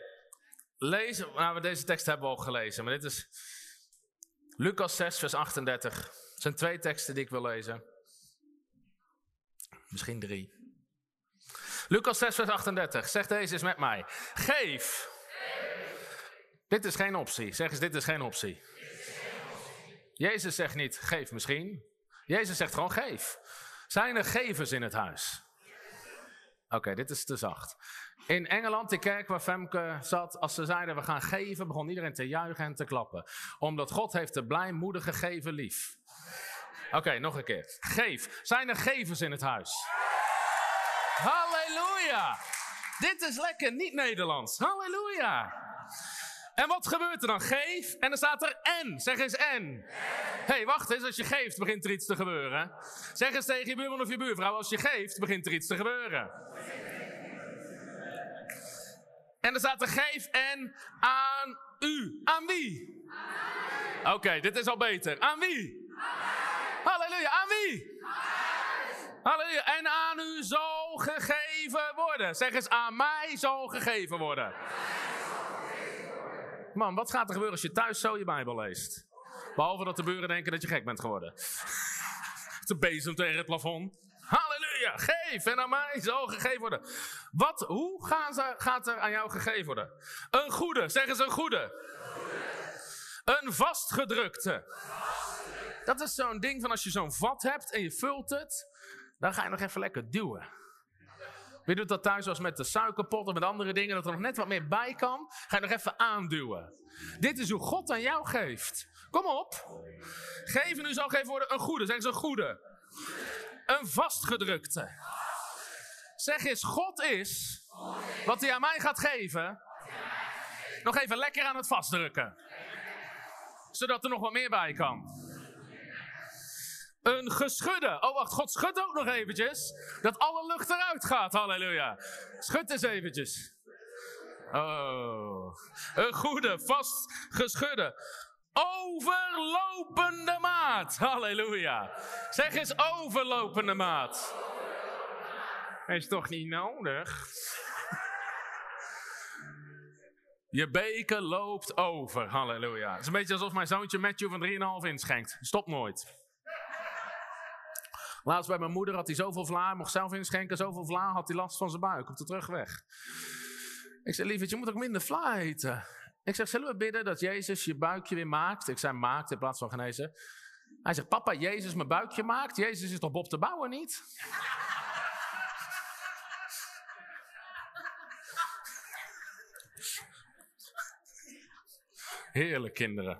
Lezen. Nou, deze tekst hebben we al gelezen. Maar dit is Lucas 6, vers 38. Het zijn twee teksten die ik wil lezen. Misschien drie. Lucas 6, vers 38. Zegt deze eens met mij. Geef. Dit is geen optie. Zeg eens, dit is geen optie. Jezus zegt niet, geef misschien. Jezus zegt gewoon, geef. Zijn er gevers in het huis? Oké, dit is te zacht. In Engeland, de kerk waar Femke zat, als ze zeiden we gaan geven, begon iedereen te juichen en te klappen. Omdat God heeft de blijmoedige geven lief. Oké, nog een keer. Geef. Zijn er gevers in het huis? Halleluja. Dit is lekker niet Nederlands. Halleluja. En wat gebeurt er dan? Geef. En dan staat er en. Zeg eens en. Hé, hey, wacht eens. Als je geeft, begint er iets te gebeuren. Zeg eens tegen je buurman of je buurvrouw. Als je geeft, begint er iets te gebeuren. En dan staat er geef en aan u. Aan wie? Oké, dit is al beter. Aan wie? Halleluja. Aan wie? Halleluja. En aan u zal gegeven worden. Zeg eens, aan mij zal gegeven worden. Man, wat gaat er gebeuren als je thuis zo je Bijbel leest? Behalve dat de buren denken dat je gek bent geworden. [LAUGHS] De bezem tegen het plafond. Geef en aan mij zal gegeven worden. Wat, hoe gaan ze, gaat er aan jou gegeven worden? Een goede, zeg eens een goede. Een vastgedrukte. Dat is zo'n ding van als je zo'n vat hebt en je vult het, dan ga je nog even lekker duwen. Wie doet dat thuis als met de suikerpot of met andere dingen, dat er nog net wat meer bij kan? Ga je nog even aanduwen. Dit is hoe God aan jou geeft. Kom op. Geven nu zal geven worden een goede. Zeg eens een goede. Een vastgedrukte. Zeg eens, God is wat hij aan mij gaat geven. Nog even lekker aan het vastdrukken. Zodat er nog wat meer bij kan. Een geschudde. Oh, wacht, God schudt ook nog eventjes. Dat alle lucht eruit gaat. Halleluja. Schud eens eventjes. Oh. Een goede, vast geschudde. Overlopende maat. Halleluja. Zeg eens overlopende maat. Is toch niet nodig? Je beker loopt over. Halleluja. Het is een beetje alsof mijn zoontje Matthew van 3,5 inschenkt. Stop nooit. Laatst bij mijn moeder had hij zoveel vla, mocht zelf inschenken, zoveel vla, had hij last van zijn buik op de terugweg. Ik zei, lieverd, je moet ook minder vla eten. Ik zeg, zullen we bidden dat Jezus je buikje weer maakt? Ik zei maakt in plaats van genezen. Hij zegt, papa, Jezus mijn buikje maakt? Jezus is toch Bob te bouwen niet? Heerlijk, kinderen.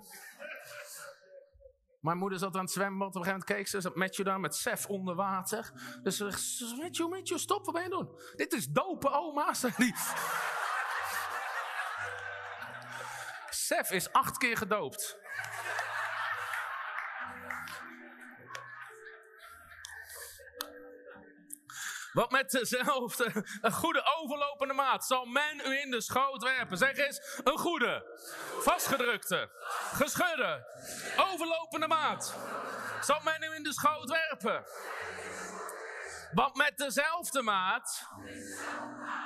Mijn moeder zat aan het zwembad. Op een gegeven moment keek ze. Zat Matthew daar met Sef onder water. Dus ze zegt: Matthew, Matthew, stop. Wat ben je doen? Dit is dopen, oma. [LAUGHS] Die... Sef is acht keer gedoopt. Wat met dezelfde, een goede overlopende maat zal men u in de schoot werpen. Zeg eens, een goede, vastgedrukte, geschudde, overlopende maat zal men u in de schoot werpen. Want met dezelfde maat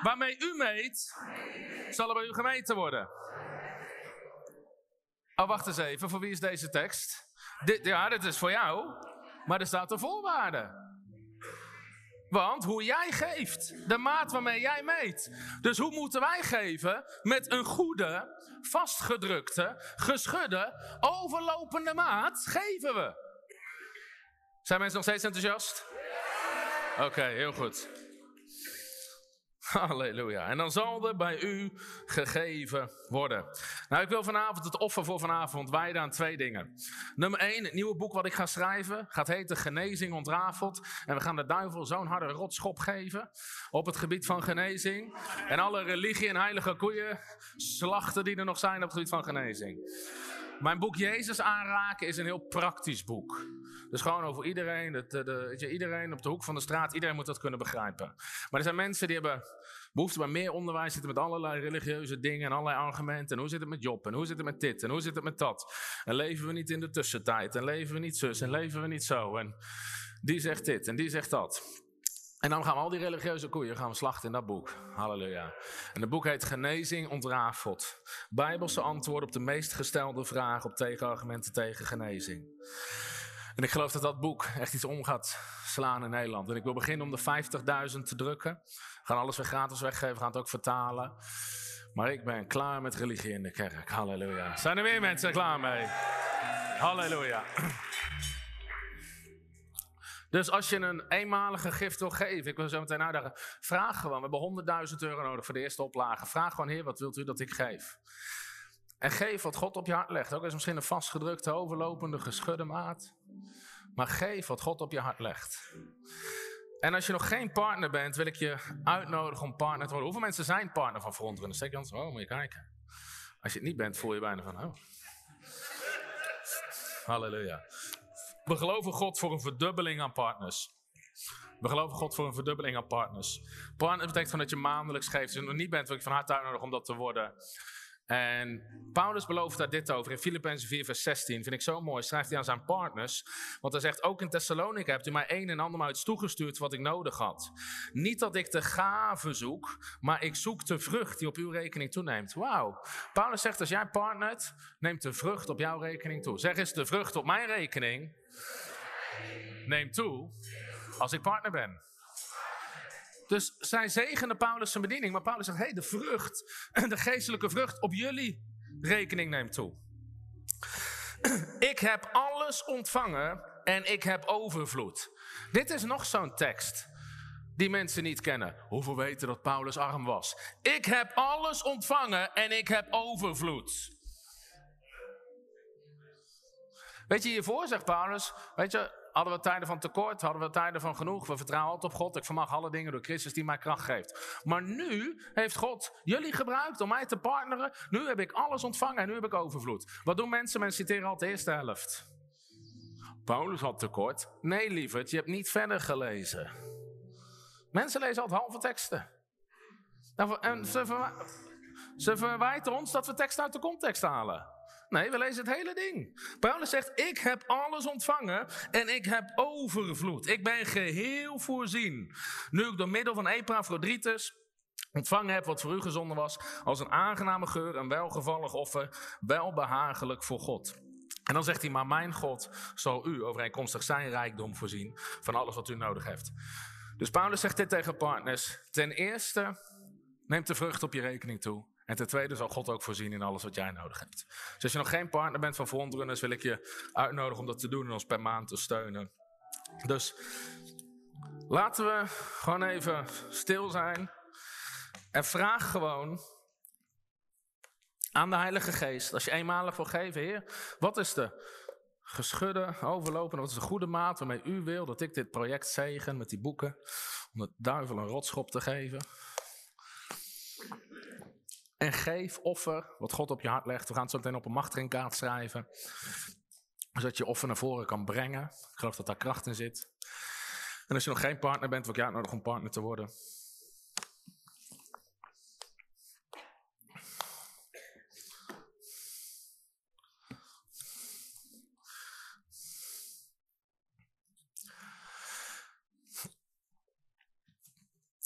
waarmee u meet, zal er bij u gemeten worden. Oh, wacht eens even, voor wie is deze tekst? Dit, ja, dit is voor jou, maar er staat een voorwaarde. Want hoe jij geeft, de maat waarmee jij meet. Dus hoe moeten wij geven? Met een goede, vastgedrukte, geschudde, overlopende maat geven we. Zijn mensen nog steeds enthousiast? Oké, heel goed. Halleluja. En dan zal er bij u gegeven worden. Nou, ik wil vanavond het offer voor vanavond wijden aan twee dingen. Nummer één, het nieuwe boek wat ik ga schrijven gaat heten Genezing ontrafeld. En we gaan de duivel zo'n harde rotschop geven op het gebied van genezing. En alle religie en heilige koeien slachten die er nog zijn op het gebied van genezing. Mijn boek Jezus aanraken is een heel praktisch boek. Dus gewoon over iedereen, de, de, de, iedereen op de hoek van de straat, iedereen moet dat kunnen begrijpen. Maar er zijn mensen die hebben behoefte bij meer onderwijs, zitten met allerlei religieuze dingen en allerlei argumenten. En hoe zit het met Job? En hoe zit het met dit? En hoe zit het met dat? En leven we niet in de tussentijd? En leven we niet zus? En leven we niet zo? En die zegt dit en die zegt dat. En dan gaan we al die religieuze koeien gaan we slachten in dat boek. Halleluja. En het boek heet Genezing ontrafeld. Bijbelse antwoorden op de meest gestelde vragen op tegenargumenten tegen genezing. En ik geloof dat dat boek echt iets om gaat slaan in Nederland. En ik wil beginnen om de 50.000 te drukken. We gaan alles weer gratis weggeven, we gaan het ook vertalen. Maar ik ben klaar met religie in de kerk. Halleluja. Zijn er meer mensen klaar mee? Halleluja. Dus als je een eenmalige gift wil geven, ik wil zo meteen uitdagen, vraag gewoon. We hebben 100.000 euro nodig voor de eerste oplage. Vraag gewoon, Heer, wat wilt u dat ik geef? En geef wat God op je hart legt. Ook is misschien een vastgedrukte, overlopende, geschudde maat. Maar geef wat God op je hart legt. En als je nog geen partner bent, wil ik je uitnodigen om partner te worden. Hoeveel mensen zijn partner van Frontrunners? Zeg je oh, moet je kijken. Als je het niet bent, voel je bijna van, oh. Halleluja. We geloven God voor een verdubbeling aan partners. We geloven God voor een verdubbeling aan partners. Partner betekent van dat je maandelijks geeft. Als je nog niet bent, wil ik van harte uitnodigen om dat te worden. En Paulus belooft daar dit over in Filippenzen 4, vers 16. Vind ik zo mooi. Schrijft hij aan zijn partners. Want hij zegt: Ook in Thessalonica hebt u mij een en ander iets toegestuurd wat ik nodig had. Niet dat ik de gave zoek, maar ik zoek de vrucht die op uw rekening toeneemt. Wauw. Paulus zegt: Als jij partnert, neemt de vrucht op jouw rekening toe. Zeg eens: De vrucht op mijn rekening neemt toe als ik partner ben. Dus zij zegende Paulus zijn bediening. Maar Paulus zegt, hé, hey, de vrucht, [CLEARS THROAT] de geestelijke vrucht op jullie rekening neemt toe. Ik heb alles ontvangen en ik heb overvloed. Dit is nog zo'n tekst die mensen niet kennen. Hoeveel weten dat Paulus arm was? Ik heb alles ontvangen en ik heb overvloed. Weet je hiervoor, zegt Paulus, weet je, Hadden we tijden van tekort? Hadden we tijden van genoeg? We vertrouwen altijd op God. Ik vermag alle dingen door Christus die mij kracht geeft. Maar nu heeft God jullie gebruikt om mij te partneren. Nu heb ik alles ontvangen en nu heb ik overvloed. Wat doen mensen? Mensen citeren altijd de eerste helft. Paulus had tekort. Nee, lieverd, je hebt niet verder gelezen. Mensen lezen altijd halve teksten. En ze, ze verwijten ons dat we teksten uit de context halen. Nee, we lezen het hele ding. Paulus zegt: Ik heb alles ontvangen en ik heb overvloed. Ik ben geheel voorzien. Nu ik door middel van Epaphroditus ontvangen heb wat voor u gezonden was, als een aangename geur, een welgevallig offer, welbehagelijk voor God. En dan zegt hij: Maar mijn God zal u overeenkomstig zijn rijkdom voorzien van alles wat u nodig heeft. Dus Paulus zegt dit tegen partners: Ten eerste, neem de vrucht op je rekening toe. En ten tweede zal God ook voorzien in alles wat jij nodig hebt. Dus als je nog geen partner bent van Frontrunners, wil ik je uitnodigen om dat te doen en ons per maand te steunen. Dus laten we gewoon even stil zijn. En vraag gewoon aan de Heilige Geest, als je eenmalig wil geven, Heer, wat is de geschudde, overlopen, wat is de goede maat waarmee u wil dat ik dit project zegen met die boeken, om de duivel een rotschop te geven? En geef offer wat God op je hart legt. We gaan het zo meteen op een machtigingkaart schrijven. Zodat je offer naar voren kan brengen. Ik geloof dat daar kracht in zit. En als je nog geen partner bent, wil ik uitnodigen om partner te worden.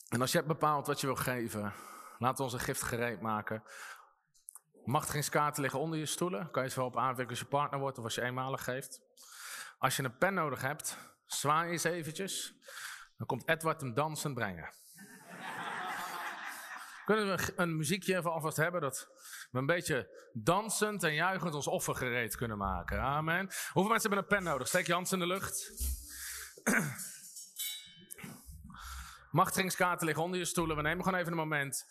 En als je hebt bepaald wat je wil geven, Laten we onze gift gereed maken. Machtigingskaarten liggen onder je stoelen. Kan je ze wel op aanwerken als je partner wordt of als je eenmalig geeft. Als je een pen nodig hebt, zwaai eens eventjes. Dan komt Edward hem dansend brengen. [LAUGHS] Kunnen we een muziekje even alvast hebben dat we een beetje dansend en juichend ons offer gereed kunnen maken? Amen. Hoeveel mensen hebben een pen nodig? Steek je hand in de lucht. [CLEARS THROAT] Machtigingskaarten liggen onder je stoelen. We nemen gewoon even een moment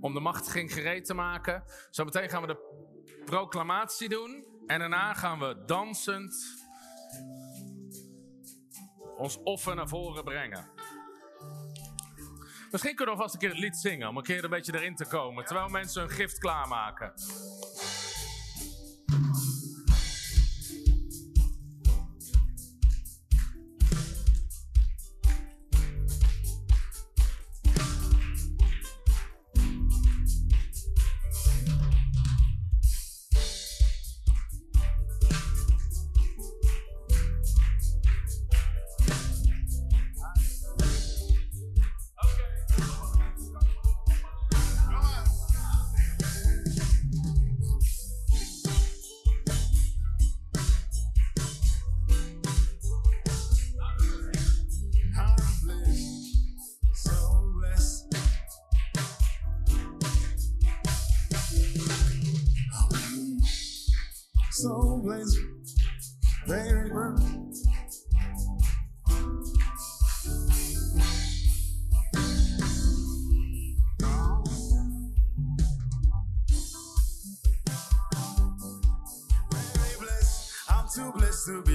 om de machtiging gereed te maken. Zometeen gaan we de proclamatie doen. En daarna gaan we dansend ons offer naar voren brengen. Misschien kunnen we vast een keer het lied zingen om een keer een beetje erin te komen. Terwijl mensen hun gift klaarmaken.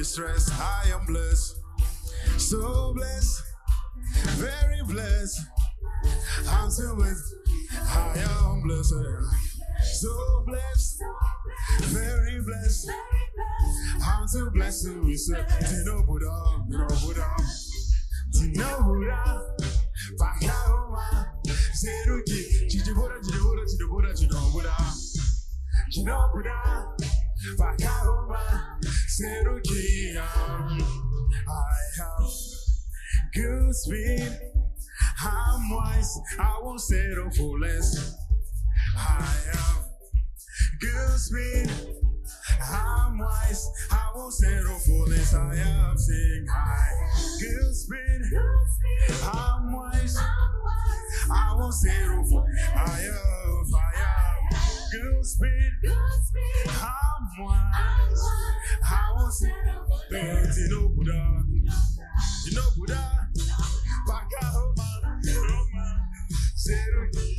Stressed. I am blessed. So blessed. Very blessed. I'm so blessed. I am blessed. So blessed. Very blessed. 항상 blessing 있어 디노보다 너보다 디노보다 바카오마 새롭게 지지보라 지지보라 지지보라 지노보다 디노보다 바카오마 새롭게 I have good speed I'm wise. I won't settle for less. I have good speed I'm wise. I won't settle for less. I am sing high. Good speed. I'm wise. I won't settle for. I am, I have good speed. I'm wise. I won't settle for less. You know Buddha. You know Buddha. Baka Homa. Roma. Seruki.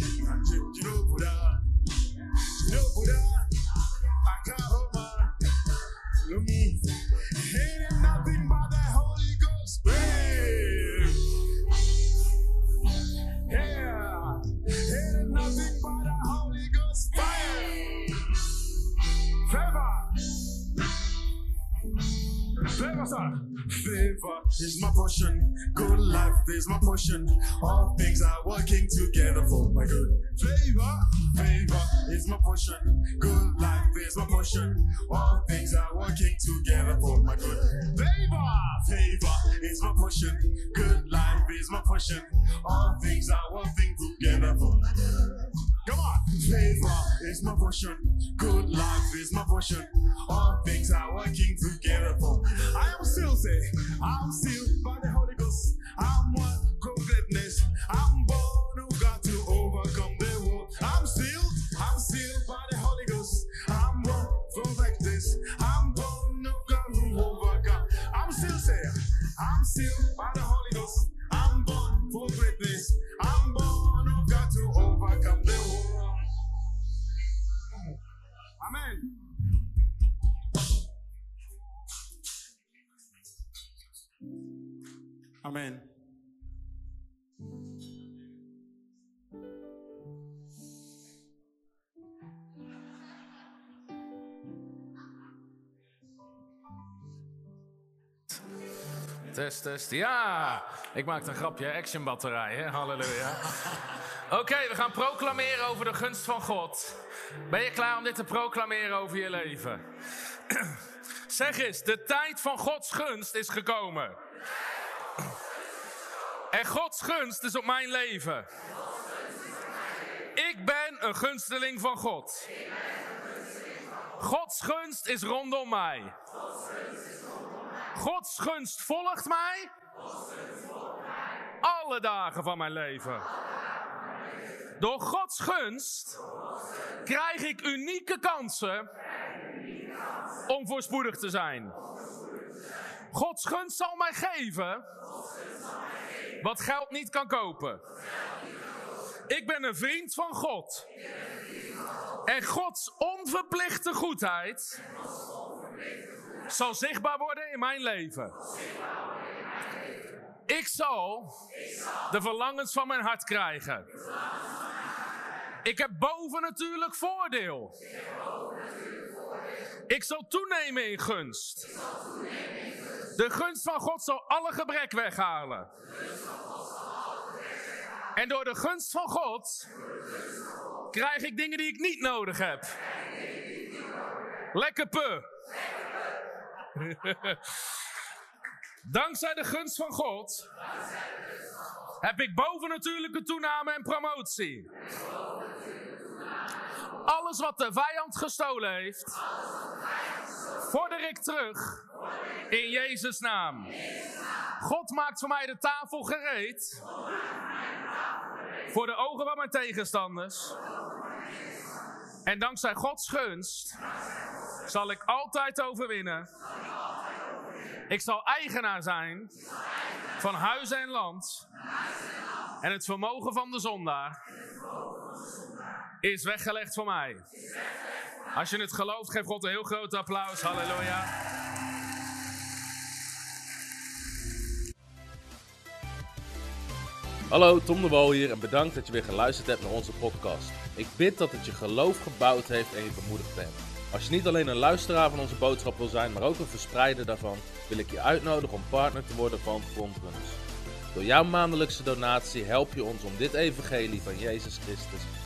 Favor, is my portion. Good life is my portion. All things are working together for my good. Favor, favor is my portion. Good life is my portion. All things are working together for my good. Favor, favor is my portion. Good life is my portion. All things are working together for my good. Come on. Favor is my portion. Good life is my portion. All things are working together for I am still say, I'm sealed by the Holy Ghost. I'm one greatness. I'm Amen. Test, test. Ja, ik maakte een grapje. Action batterij, hè? Halleluja. [LAUGHS] Oké, we gaan proclameren over de gunst van God. Ben je klaar om dit te proclameren over je leven? [CLEARS THROAT] Zeg eens, de tijd van Gods gunst is gekomen. En Gods gunst is op mijn leven. Ik ben een gunsteling van God. Gods gunst is rondom mij. Gods gunst volgt mij. Alle dagen van mijn leven. Door Gods gunst krijg ik unieke kansen om voorspoedig te zijn. Gods gunst zal mij geven Wat geld niet kan kopen. Ik ben een vriend van God. En Gods onverplichte goedheid zal zichtbaar worden in mijn leven. Ik zal de verlangens van mijn hart krijgen. Ik heb bovennatuurlijk voordeel. Ik zal toenemen in gunst. De gunst van God zal alle gebrek weghalen. En door de gunst van God krijg ik dingen die ik niet nodig heb. Lekker pu. [LAUGHS] Dankzij de gunst van God heb ik bovennatuurlijke toename en promotie. Alles wat de vijand gestolen heeft, vorder ik terug in Jezus' naam. God maakt voor mij de tafel gereed voor de ogen van mijn tegenstanders. En dankzij Gods gunst zal ik altijd overwinnen. Ik zal eigenaar zijn van huis en land. En het vermogen van de zondaar is weggelegd voor mij. Als je het gelooft, geef God een heel groot applaus. Halleluja. Hallo, Tom de Wol hier en bedankt dat je weer geluisterd hebt naar onze podcast. Ik bid dat het je geloof gebouwd heeft en je bemoedigd bent. Als je niet alleen een luisteraar van onze boodschap wil zijn, maar ook een verspreider daarvan, wil ik je uitnodigen om partner te worden van Frontrunners. Door jouw maandelijkse donatie help je ons om dit evangelie van Jezus Christus